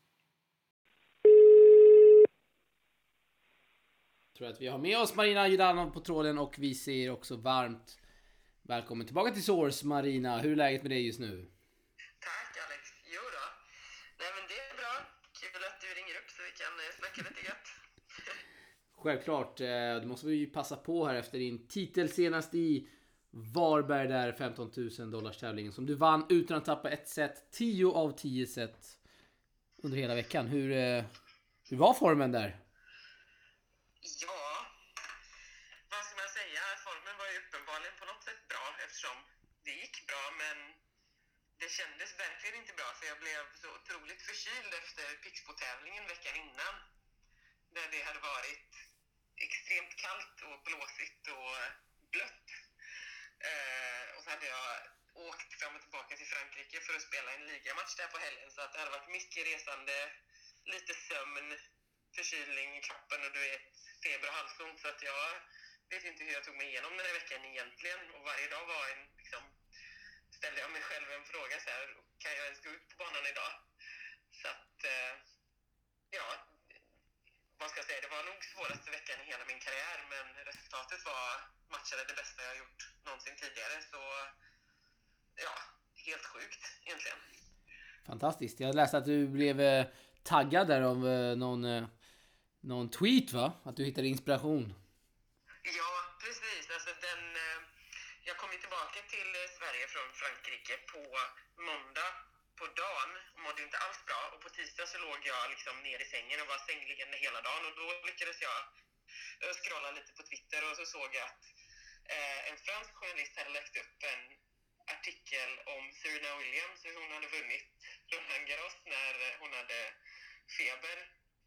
Jag tror att vi har med oss Marina Judanov på tråden och vi säger också varmt välkommen tillbaka till Source Marina. Hur är läget med dig just nu? Tack Alex. Jo då. Nej men det är bra. Kul att du ringer upp så vi snacka lite gött. Självklart, eh, det måste vi ju passa på här efter din titel senast i Varberg där 15 000 dollars tävlingen som du vann utan att tappa ett set. 10 av 10 set under hela veckan. Hur, eh, hur var formen där? Ja, vad ska man säga? Formen var ju uppenbarligen på något sätt bra eftersom det gick bra men det kändes verkligen inte bra för jag blev så otroligt förkyld efter Pixbo-tävlingen veckan innan. Där det hade varit extremt kallt och blåsigt och blött. Eh, och så hade jag åkt fram och tillbaka till Frankrike för att spela en ligamatch där på helgen så att det hade varit mycket resande, lite sömn, förkylning i kroppen och du vet feber och halsont så att jag vet inte hur jag tog mig igenom den här veckan egentligen och varje dag var en liksom ställde jag mig själv en fråga så här, kan jag ens gå ut på banan idag? Så att, eh, ja, vad ska jag säga, det var nog svåraste veckan i hela min karriär men resultatet var, matchade det bästa jag gjort någonsin tidigare så, ja, helt sjukt egentligen. Fantastiskt. Jag läste att du blev eh, taggad där av eh, någon, eh, någon tweet va? Att du hittade inspiration. Ja, precis. Alltså den, jag kom ju tillbaka till Sverige från Frankrike på måndag på dagen och mådde inte alls bra. Och på tisdag så låg jag liksom ner i sängen och var sängliggande hela dagen. Och då lyckades jag eh, scrolla lite på Twitter och så såg jag att eh, en fransk journalist hade lagt upp en artikel om Serena Williams, hur hon hade vunnit Roland Garros när eh, hon hade feber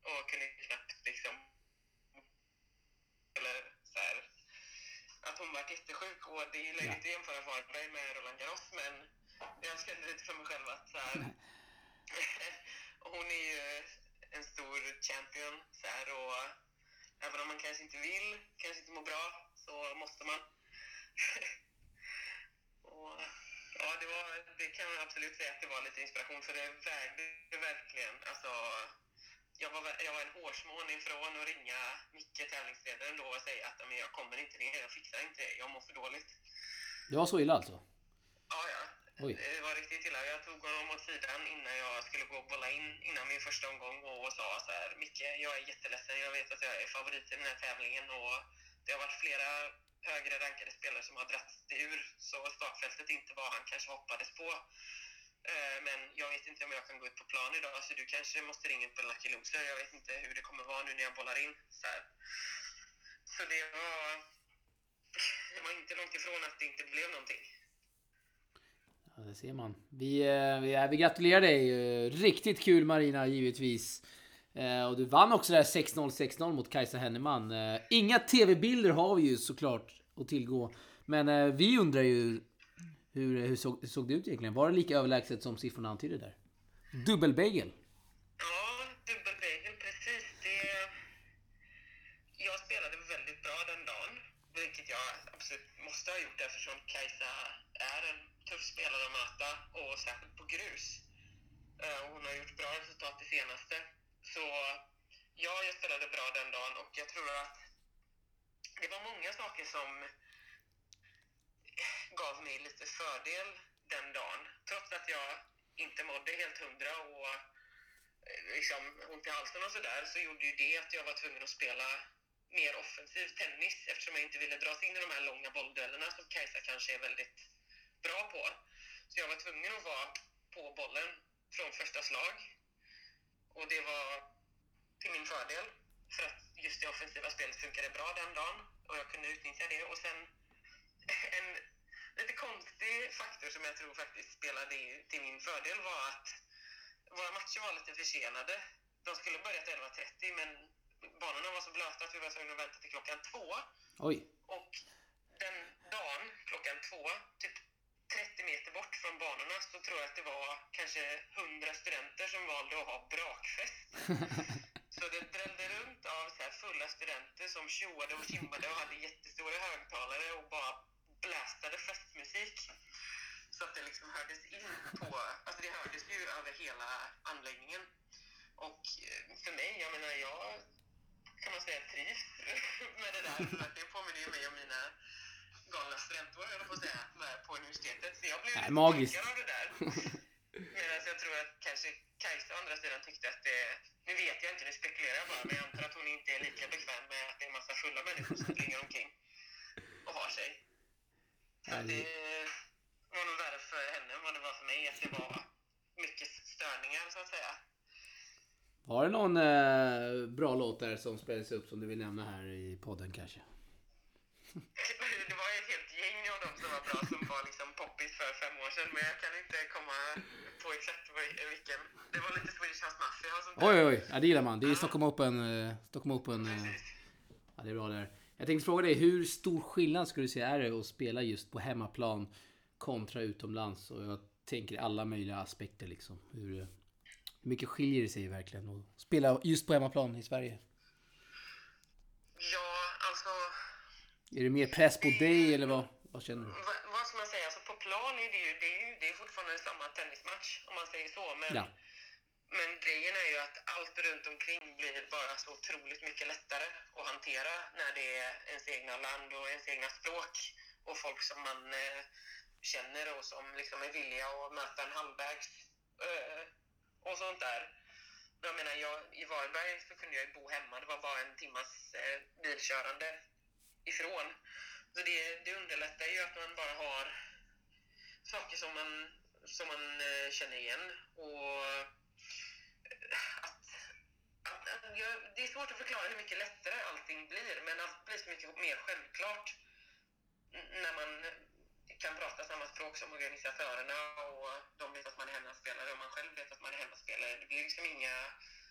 och kunde knappt liksom eller så här, att hon var jättesjuk och det är ju löjligt att jämföra Varberg med Roland Garros men jag kände lite för mig själv att så här, hon är ju en stor champion så här, och även om man kanske inte vill, kanske inte mår bra så måste man. och, ja, det, var, det kan jag absolut säga att det var lite inspiration för det vägde verkligen, alltså jag var, jag var en hårsmån ifrån att ringa Micke, tävlingsledaren, då och säga att "Men jag kommer inte ner, jag fixar inte det, jag mår för dåligt. Det var så illa alltså? Ja, ja. Oj. Eh, det var riktigt illa. Jag tog honom åt sidan innan jag skulle gå och bolla in innan min första omgång och sa så här, Micke, jag är jätteledsen, jag vet att jag är favorit i den här tävlingen och det har varit flera högre rankade spelare som har dragit ur så startfältet inte vad han kanske hoppades på. Eh, men jag vet inte om jag kan gå ut på plan idag så du kanske måste ringa upp Lucky Loser. Jag vet inte hur det kommer vara nu när jag bollar in. Så, här. så det var... Det var inte långt ifrån att det inte blev någonting. Ja, det ser man. Vi, eh, vi, vi gratulerar dig. Eh, Riktigt kul Marina, givetvis. Eh, Och du vann också där 6-0, 6-0 mot Kajsa Henneman. Eh, Inga TV-bilder har vi ju såklart att tillgå. Men eh, vi undrar ju hur, hur, såg, hur såg det ut egentligen? Var det lika överlägset som siffrorna antyder där? Dubbelbagel. Ja, dubbelbagel, precis. Det... Jag spelade väldigt bra den dagen, vilket jag absolut måste ha gjort eftersom Kajsa är en tuff spelare att möta och särskilt på grus. Och Hon har gjort bra resultat det senaste. Så ja, jag spelade bra den dagen och jag tror att det var många saker som gav mig lite fördel den dagen. Trots att jag inte mådde helt hundra och eh, liksom ont i halsen och sådär så gjorde ju det att jag var tvungen att spela mer offensiv tennis eftersom jag inte ville dras in i de här långa bollduellerna som Kajsa kanske är väldigt bra på. Så jag var tvungen att vara på bollen från första slag. Och det var till min fördel för att just det offensiva spelet funkade bra den dagen och jag kunde utnyttja det. Och sen en lite konstig faktor som jag tror faktiskt spelade till min fördel var att våra matcher var lite försenade. De skulle börjat 11.30 men banorna var så blöta att vi var tvungna att vänta till klockan två. Oj. Och den dagen, klockan två, typ 30 meter bort från banorna, så tror jag att det var kanske 100 studenter som valde att ha brakfest. Så det drällde runt av så här fulla studenter som tjoade och kimmade och hade jättestora högtalare och bara blästade festmusik. Så att det liksom hördes in på, alltså det hördes ju över hela anläggningen. Och eh, för mig, jag menar jag kan man säga trivs med det där. För att det påminner ju mig om mina galna studentår, höll jag på att säga, med, på universitetet. Så jag blev Nej, magiskt. av det där. Medan jag tror att kanske Kajsa å andra sidan tyckte att det... Nu vet jag inte, nu spekulerar jag bara, men jag antar att hon inte är lika bekväm med att det är en massa fulla människor som springer omkring och har sig. Så det var nog värre för henne än vad det var för mig, att det var mycket störningar så att säga. Har du någon eh, bra låt där som spelades upp som du vill nämna här i podden kanske? Det var ett helt gäng av dem som var bra som var liksom poppis för fem år sedan men jag kan inte komma på exakt vil- vilken. Det var lite Swedish House Mafia och sånt där. Oj, oj, ja, det gillar man. Det är Stockholm Open. Stockholm Open Precis. ja, det är bra där. Jag tänkte fråga dig, hur stor skillnad skulle du säga är det att spela just på hemmaplan kontra utomlands? Och jag tänker i alla möjliga aspekter liksom. Hur, eh, hur mycket skiljer det sig verkligen att spela just på hemmaplan i Sverige? Ja, alltså Är det mer press på dig eller vad, vad känner du? vad, vad ska man säga? Alltså på plan är det ju, det är ju det är fortfarande samma tennismatch om man säger så. Men, Ja. men grejen är ju att allt runt omkring blir bara så otroligt mycket lättare att hantera när det är ens egna land och ens egna språk och folk som man eh, känner och som liksom är villiga att möta en halvvägs eh, och sånt där. Jag menar, jag, i Varberg så kunde jag ju bo hemma. Det var bara en timmas eh, bilkörande ifrån. Så det, det underlättar ju att man bara har saker som man, som man eh, känner igen. Och eh, att, att, att jag, det är svårt att förklara hur mycket lättare allting blir, men allt blir så mycket mer självklart när man kan prata samma språk som organisatörerna och de vet att man är hemmaspelare och man själv vet att man är hemmaspelare. Det blir liksom inga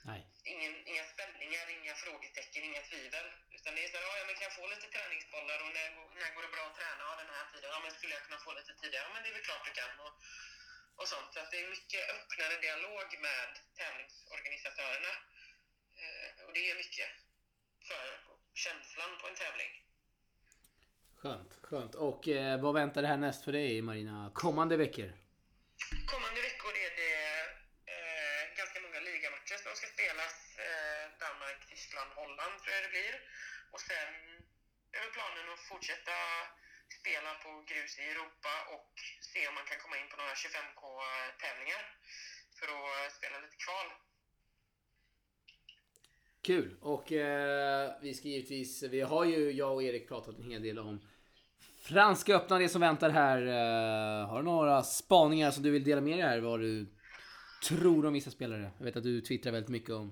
Nej. ingen, inga spänningar, inga frågetecken, inga tvivel. Utan det är så här, ja, men kan jag få lite träningsbollar och när, när går det bra att träna? Ja, den här tiden. Ja, men skulle jag kunna få lite tidigare? Ja, men det är väl klart du kan. Och, och sånt. Så att det är mycket öppnare dialog med tävlingsorganisatörerna. Eh, och det är mycket för känslan på en tävling. Skönt, skönt. Och eh, vad väntar det här näst för dig Marina? Kommande veckor? Kommande veckor är det eh, ganska många ligamatcher som ska spelas. Eh, Danmark, Tyskland, Holland tror jag det blir. Och sen är planen att fortsätta spela på grus i Europa och se om man kan komma in på några 25K-tävlingar för att eh, spela lite kval. Kul! Och eh, vi ska givetvis, vi har ju, jag och Erik pratat en hel del om Franska öppna, det som väntar här. Eh, har du några spaningar som du vill dela med dig här? Vad du tror om vissa spelare? Jag vet att du twittrar väldigt mycket om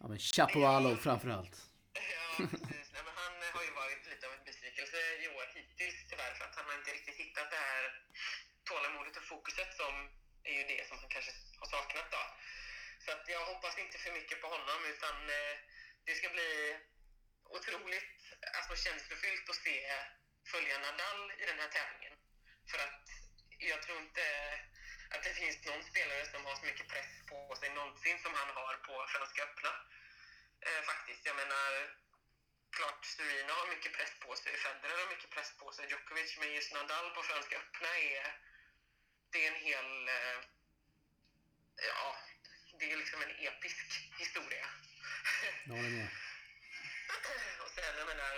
ja, men Chapovalov framförallt. Ja, precis. Nej, men han har ju varit lite av en besvikelse i år hittills tyvärr för att han har inte riktigt hittat det här tålamodet och fokuset som är ju det som han kanske har saknat då. Så att jag hoppas inte för mycket på honom utan eh, det ska bli otroligt alltså, känslofyllt att se följa Nadal i den här tävlingen. För att jag tror inte att det finns någon spelare som har så mycket press på sig någonsin som han har på Franska öppna. Eh, faktiskt. Jag menar, klart Serena har mycket press på sig, Federer har mycket press på sig, Djokovic, men just Nadal på Franska öppna är, det är en hel, eh, ja, det är liksom en episk historia. Jag håller med. Och sen, jag menar,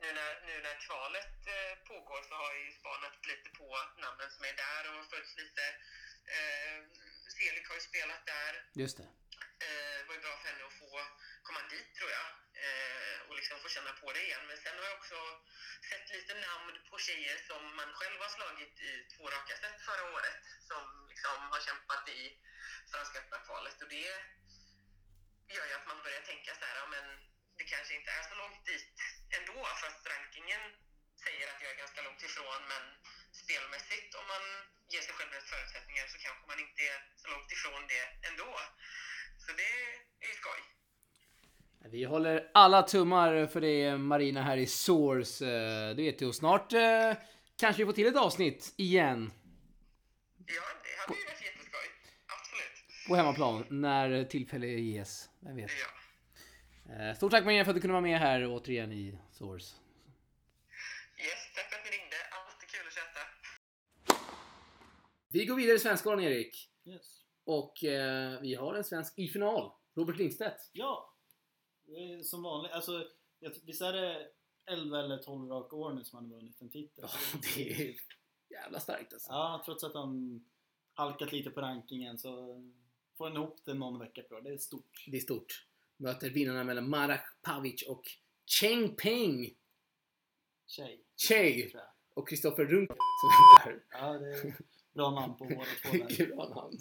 nu när, nu när kvalet eh, pågår så har jag ju spanat lite på namnen som är där och följt lite. Eh, Selig har ju spelat där. Just det. Eh, var ju bra för henne att få komma dit tror jag eh, och liksom få känna på det igen. Men sen har jag också sett lite namn på tjejer som man själv har slagit i två raka set förra året som liksom har kämpat i Franska öppna kvalet och det gör ju att man börjar tänka så här, ja, men det kanske inte är så långt dit ändå fast rankingen säger att jag är ganska långt ifrån men spelmässigt om man ger sig själv rätt förutsättningar så kanske man inte är så långt ifrån det ändå. Så det är ju skoj. Vi håller alla tummar för det Marina här i Source. Eh, Det vet du. Och snart eh, kanske vi får till ett avsnitt igen Ja, det hade ju varit jätteskoj. Absolut. på hemmaplan när tillfälle ges. Vem vet. Ja. Eh, Stort tack Marina för att du kunde vara med här återigen i Source. Yes, tack för att ni ringde. Alltid kul att chatta. Vi går vidare i Svenskgalan Erik. Yes. Och eh, vi har en svensk i final. Robert Lindstedt. Ja, som vanligt. Alltså, jag- visst är det 11 eller 12 raka år nu som han har vunnit en titel? Ja, det är jävla starkt alltså. Ja, trots att han halkat lite på rankingen så får han ihop det någon vecka på. Det är stort. Det är stort. Möter vinnarna mellan Marek Pavic och Cheng Peng Chey jag. och Kristoffer Runke som väntar. Ja, det bra namn på båda två bra namn.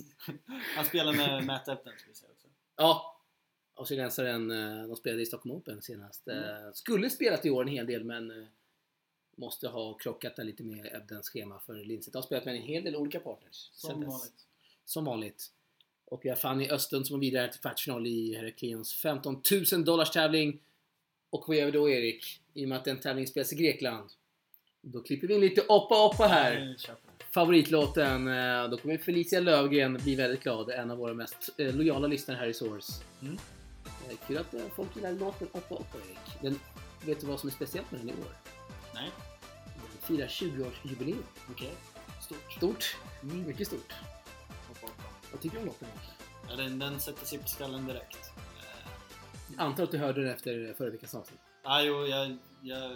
Han spelar med Matt Epton ska vi säga också. Ja, australiensaren, eh, de spelade i Stockholm Open senast. Eh, Mm. Skulle spelat i år en hel del men eh, måste ha krockat där lite med Ebdens schema för Lindstedt har spelat med en hel del olika partners. Som vanligt. Som vanligt. Och vi har Fanny Östlund som var vidare till kvartsfinal i Heraklions 15 000 dollars tävling. Och vad gör vi då Erik? I och med att den tävlingen spelas i Grekland. Då klipper vi in lite oppa oppa här. Favoritlåten. eh, Då kommer Felicia Lövgren bli väldigt glad. En av våra mest eh, lojala lyssnare här i Source. Mm. Eh, Kul att folk gillar låten Oppa Oppa Erik. Den, vet du vad som är speciellt med den i år? Nej, Den firar 20-årsjubileum. okej. Stort. Stort. Mycket stort. Hoppa, hoppa. Vad tycker du om låten? Erik? Ja, den, den sätter sig på skallen direkt. Jag antar att du hörde den efter förra veckans avsnitt. Ja, jo, jag, jag har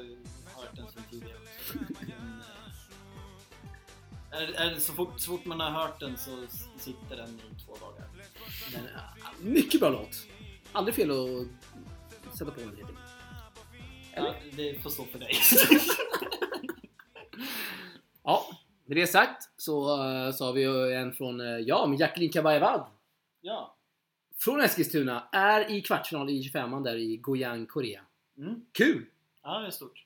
hört den sen tidigare också. Men, är, är, så, fort, så fort man har hört den så sitter den i två dagar. Den är mycket bra låt. Aldrig fel att sätta på den helt enkelt. Ja, det får stå för dig. Ja, med det sagt så, eh, så har vi ju en från, eh, ja, med Jacqueline Kabayavad. ja. Från Eskilstuna. Är i kvartsfinal i 25an där i Goyang, Korea. Mm. Kul! Ja, det är stort.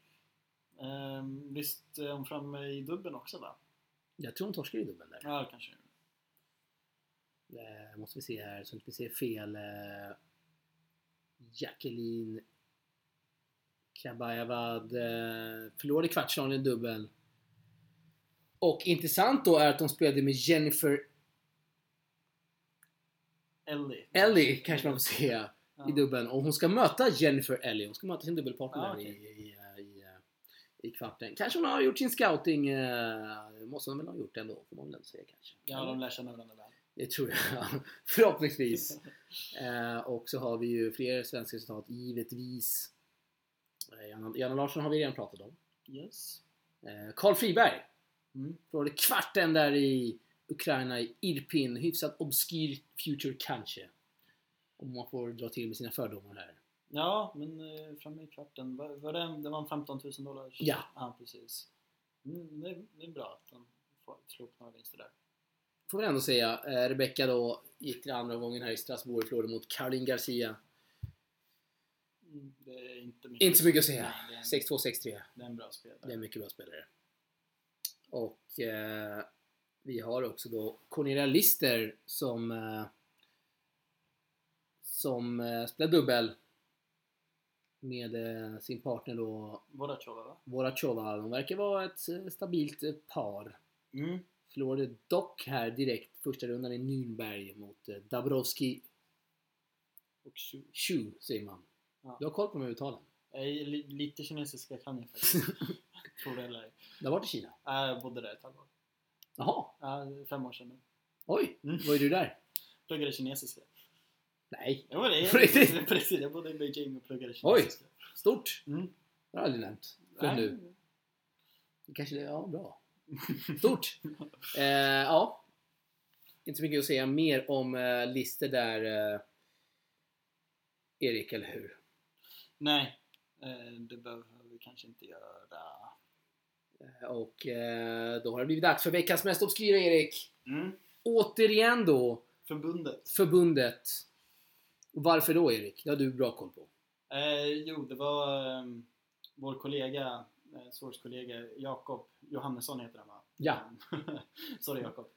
Ehm, visst är hon framme i dubben också va? Jag tror hon torskar i dubbeln där. Ja, kanske. Eh, måste vi se här så att vi ser fel. Eh, Jacqueline Kabayavad eh, förlorade kvartsfinalen i dubbel. Och intressant då är att de spelade med Jennifer Ellie. Ellie, kanske man får säga, Ja. i dubbeln. Och hon ska möta Jennifer Ellie. Hon ska möta sin dubbelpartner Ah, okej. i, i, i, kvarten. Kanske hon har gjort sin scouting. Eh, måste hon väl ha gjort ändå, får man väl säga kanske. Ja, de lär känna varandra väl. Det tror jag. Förhoppningsvis. Eh, och så har vi ju fler svenska resultat, givetvis. Eh, Janne, Janne Larsson har vi redan pratat om. Yes. Eh, Karl Friberg. Mm. Frågade kvarten där i Ukraina, i Irpin. Hyfsat obskyr future kanske. Om man får dra till med sina fördomar här. Ja, men eh, framme i kvarten. Var, var det, det var en 15 000 dollars? Ja. Ja, precis. Mm, det, är- det är bra att de får slå upp några vinster där. Får vi ändå säga. Eh, Rebecca då gick till andra gången här i Strasbourg. Förlorade mot Caroline Garcia. Mm, det är inte mycket, Inte så mycket att säga. Nej, det, är en, 6-2, 6-3. det är en bra spelare. Det är en mycket bra spelare. Och eh, vi har också då Cornelia Lister som eh, som eh, spelar dubbel med eh, sin partner då Vorachova va? Vorachova. De verkar vara ett eh, stabilt eh, par. Mm. Förlorade dock här direkt första rundan i Nürnberg mot Dabrowski Och Shu. Shu säger man. Ja. Du har koll på de här uttalen? Lite kinesiska kan jag faktiskt. Tror det eller ej. Du har varit i Kina? Ja, Jag bodde där ett halvår. Jaha, fem år sedan nu. oj, Mm. vad är du där? Pluggade kinesiska. Nej, Jo, det är På riktigt? Precis, jag bodde i Beijing och pluggade Oj. kinesiska. stort! Mm. Det har jag aldrig nämnt förrän Nej. nu. Kanske det, ja bra. Stort! Eh, ja. Inte så mycket att säga mer om eh, lister där eh, Erik, eller hur? Nej, eh, det behöver vi kanske inte göra. Eh, och eh, då har det blivit dags för veckans mest obskyra Erik. Mm. Återigen då Förbundet. förbundet. Och varför då Erik? Det har du bra koll på. Eh, jo, det var eh, vår kollega, eh, Source-kollega Jakob Johannesson heter han va? Ja. Sorry Jakob.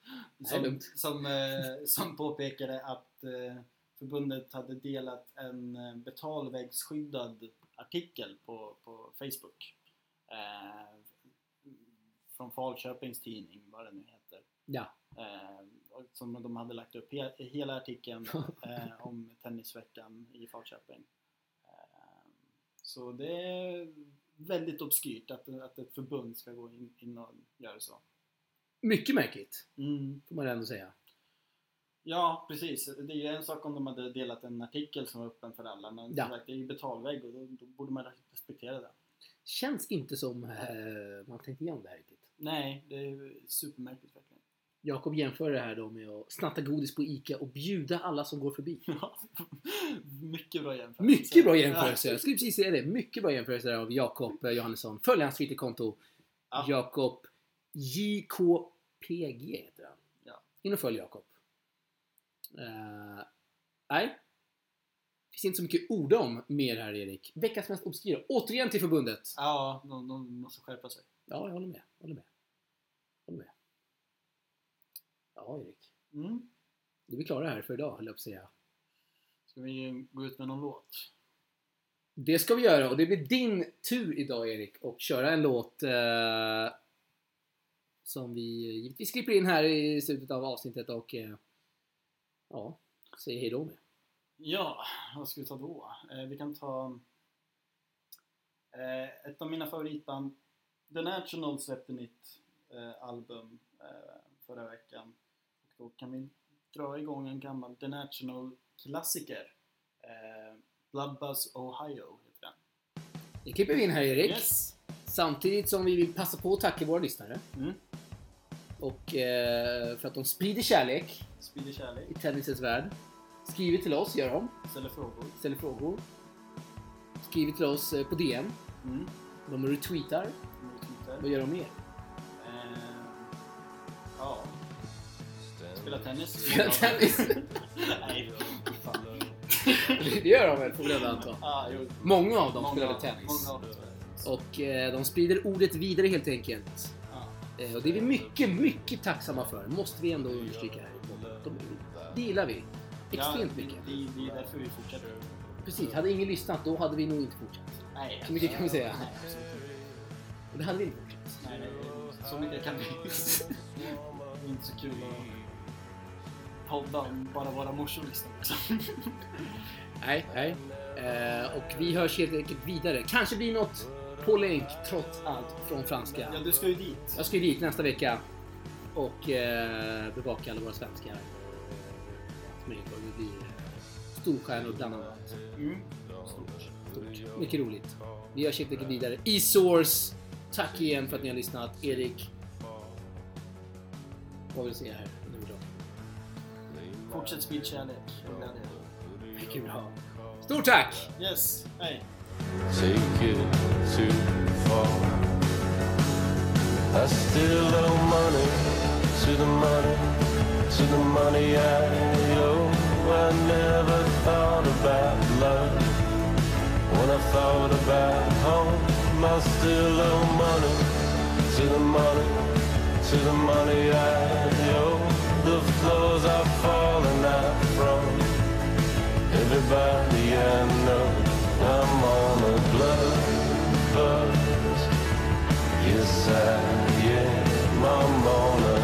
Som, som, eh, som påpekade att eh, förbundet hade delat en eh, betalväggsskyddad artikel på, på Facebook. Eh, från Falköpings tidning, vad det nu heter. Ja. Som de hade lagt upp he hela artikeln eh, om tennisveckan i Falköping. Eh, så det är väldigt obskyrt att, att ett förbund ska gå in, in och göra så. Mycket märkligt, Mm. får man ändå säga. Ja, precis. Det är ju en sak om de hade delat en artikel som var öppen för alla, men Ja. det är ju betalvägg och då, då borde man respektera det. Känns inte som eh, man tänkte igenom det här riktigt. Nej, det är supermärkligt verkligen. Jakob jämför det här då med att snatta godis på ICA och bjuda alla som går förbi. Ja. Mycket bra jämförelse. Mycket bra jämförelse. Jag skulle precis säga det. Mycket bra jämförelse av Jakob eh, Johannesson. Följ hans Twitterkonto. Ja. Jakob JKPG heter han. Ja. In och följ Jakob. Uh, nej. finns inte så mycket ord om mer här Erik. Veckans mest obskyra. Återigen till förbundet. Ja, de, de måste skärpa sig. Ja, jag håller med. Jag håller med. Jag håller med. Ja, Erik. Mm. Då är vi klara här för idag, höll jag på att säga. Ska vi gå ut med någon låt? Det ska vi göra och det blir din tur idag Erik och köra en låt eh, som vi givetvis klipper in här i slutet av avsnittet och eh, ja, säger hejdå med. Ja, vad ska vi ta då? Eh, vi kan ta eh, ett av mina favoritband The National släppte nytt eh, album eh, förra veckan då kan vi dra igång en gammal The National klassiker eh, Bloodbuzz Ohio heter den. Det klipper vi in här Erik. Yes! Samtidigt som vi vill passa på att tacka våra lyssnare Mm. och eh, för att de sprider kärlek Sprider kärlek, i tennisens värld. Skriver till oss, gör de. ställer frågor. Ställer frågor. Skriver till oss eh, på DM. Mm. De retweetar. Med Twitter. Vad gör de mer? Spela tennis. Spela tennis. Nej, fan. Det gör de väl, får ändå anta. Ah. Många av dem Många av- tennis. Och eh, de sprider ordet vidare helt enkelt. Eh, och det är vi mycket, mycket tacksamma för. Måste vi ändå understryka här. De, det gillar vi. Extremt ja, mycket. Det, det, det är därför vi fortsätter. Precis, hade ingen lyssnat då hade vi nog inte fortsatt. Nej, Så mycket kan vi säga. Nej. Och det hade vi inte fortsatt. nej, nej, så mycket kan vi Det är inte så kul att podda om bara våra morsor liksom. Nej, nej. Eh, och vi hörs helt enkelt vidare. Kanske blir något på länk trots allt från franska. Ja, du ska ju dit. Jag ska ju dit nästa vecka och eh, bevaka alla våra svenskar. Kvar. Det blir storstjärnor bland annat. Mm. Stort. Mycket roligt. Vi hörs helt enkelt vidare. E-source. Tack igen för att ni har lyssnat. Erik. Vad vill du säga här? Fortsätt sprid kärlek och glädje. Mycket bra. Stort tack! Yes, hej. take it too far. I still owe money to the money, to the money I owe. I never thought about love when I thought about home. I still owe money to the money, to the money I owe. The floors are falling out from everybody I know. I'm on a blood buzz. Yes, I am. I'm on a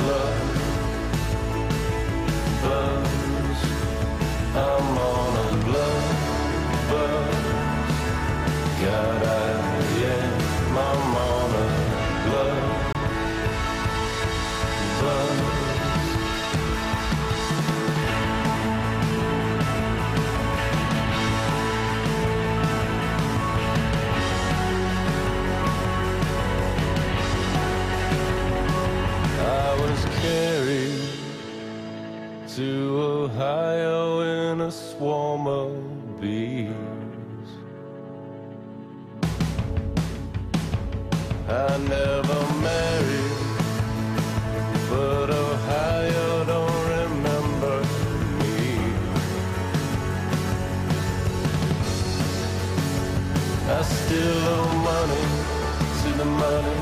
blood buzz. I'm on a blood buzz. God, I am. I'm on a blood buzz. Carried to Ohio in a swarm of bees. I never married, but Ohio don't remember me. I still owe money to the money,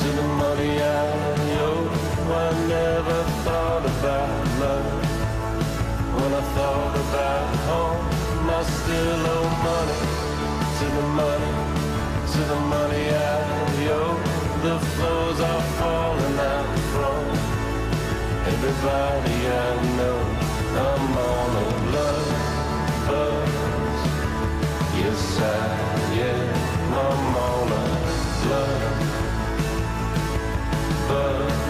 to the money I owe. I never thought about love. When I thought about home I still owe money To the money To the money I owe The floors are falling out from Everybody I know I'm love. Yes I am. I'm love.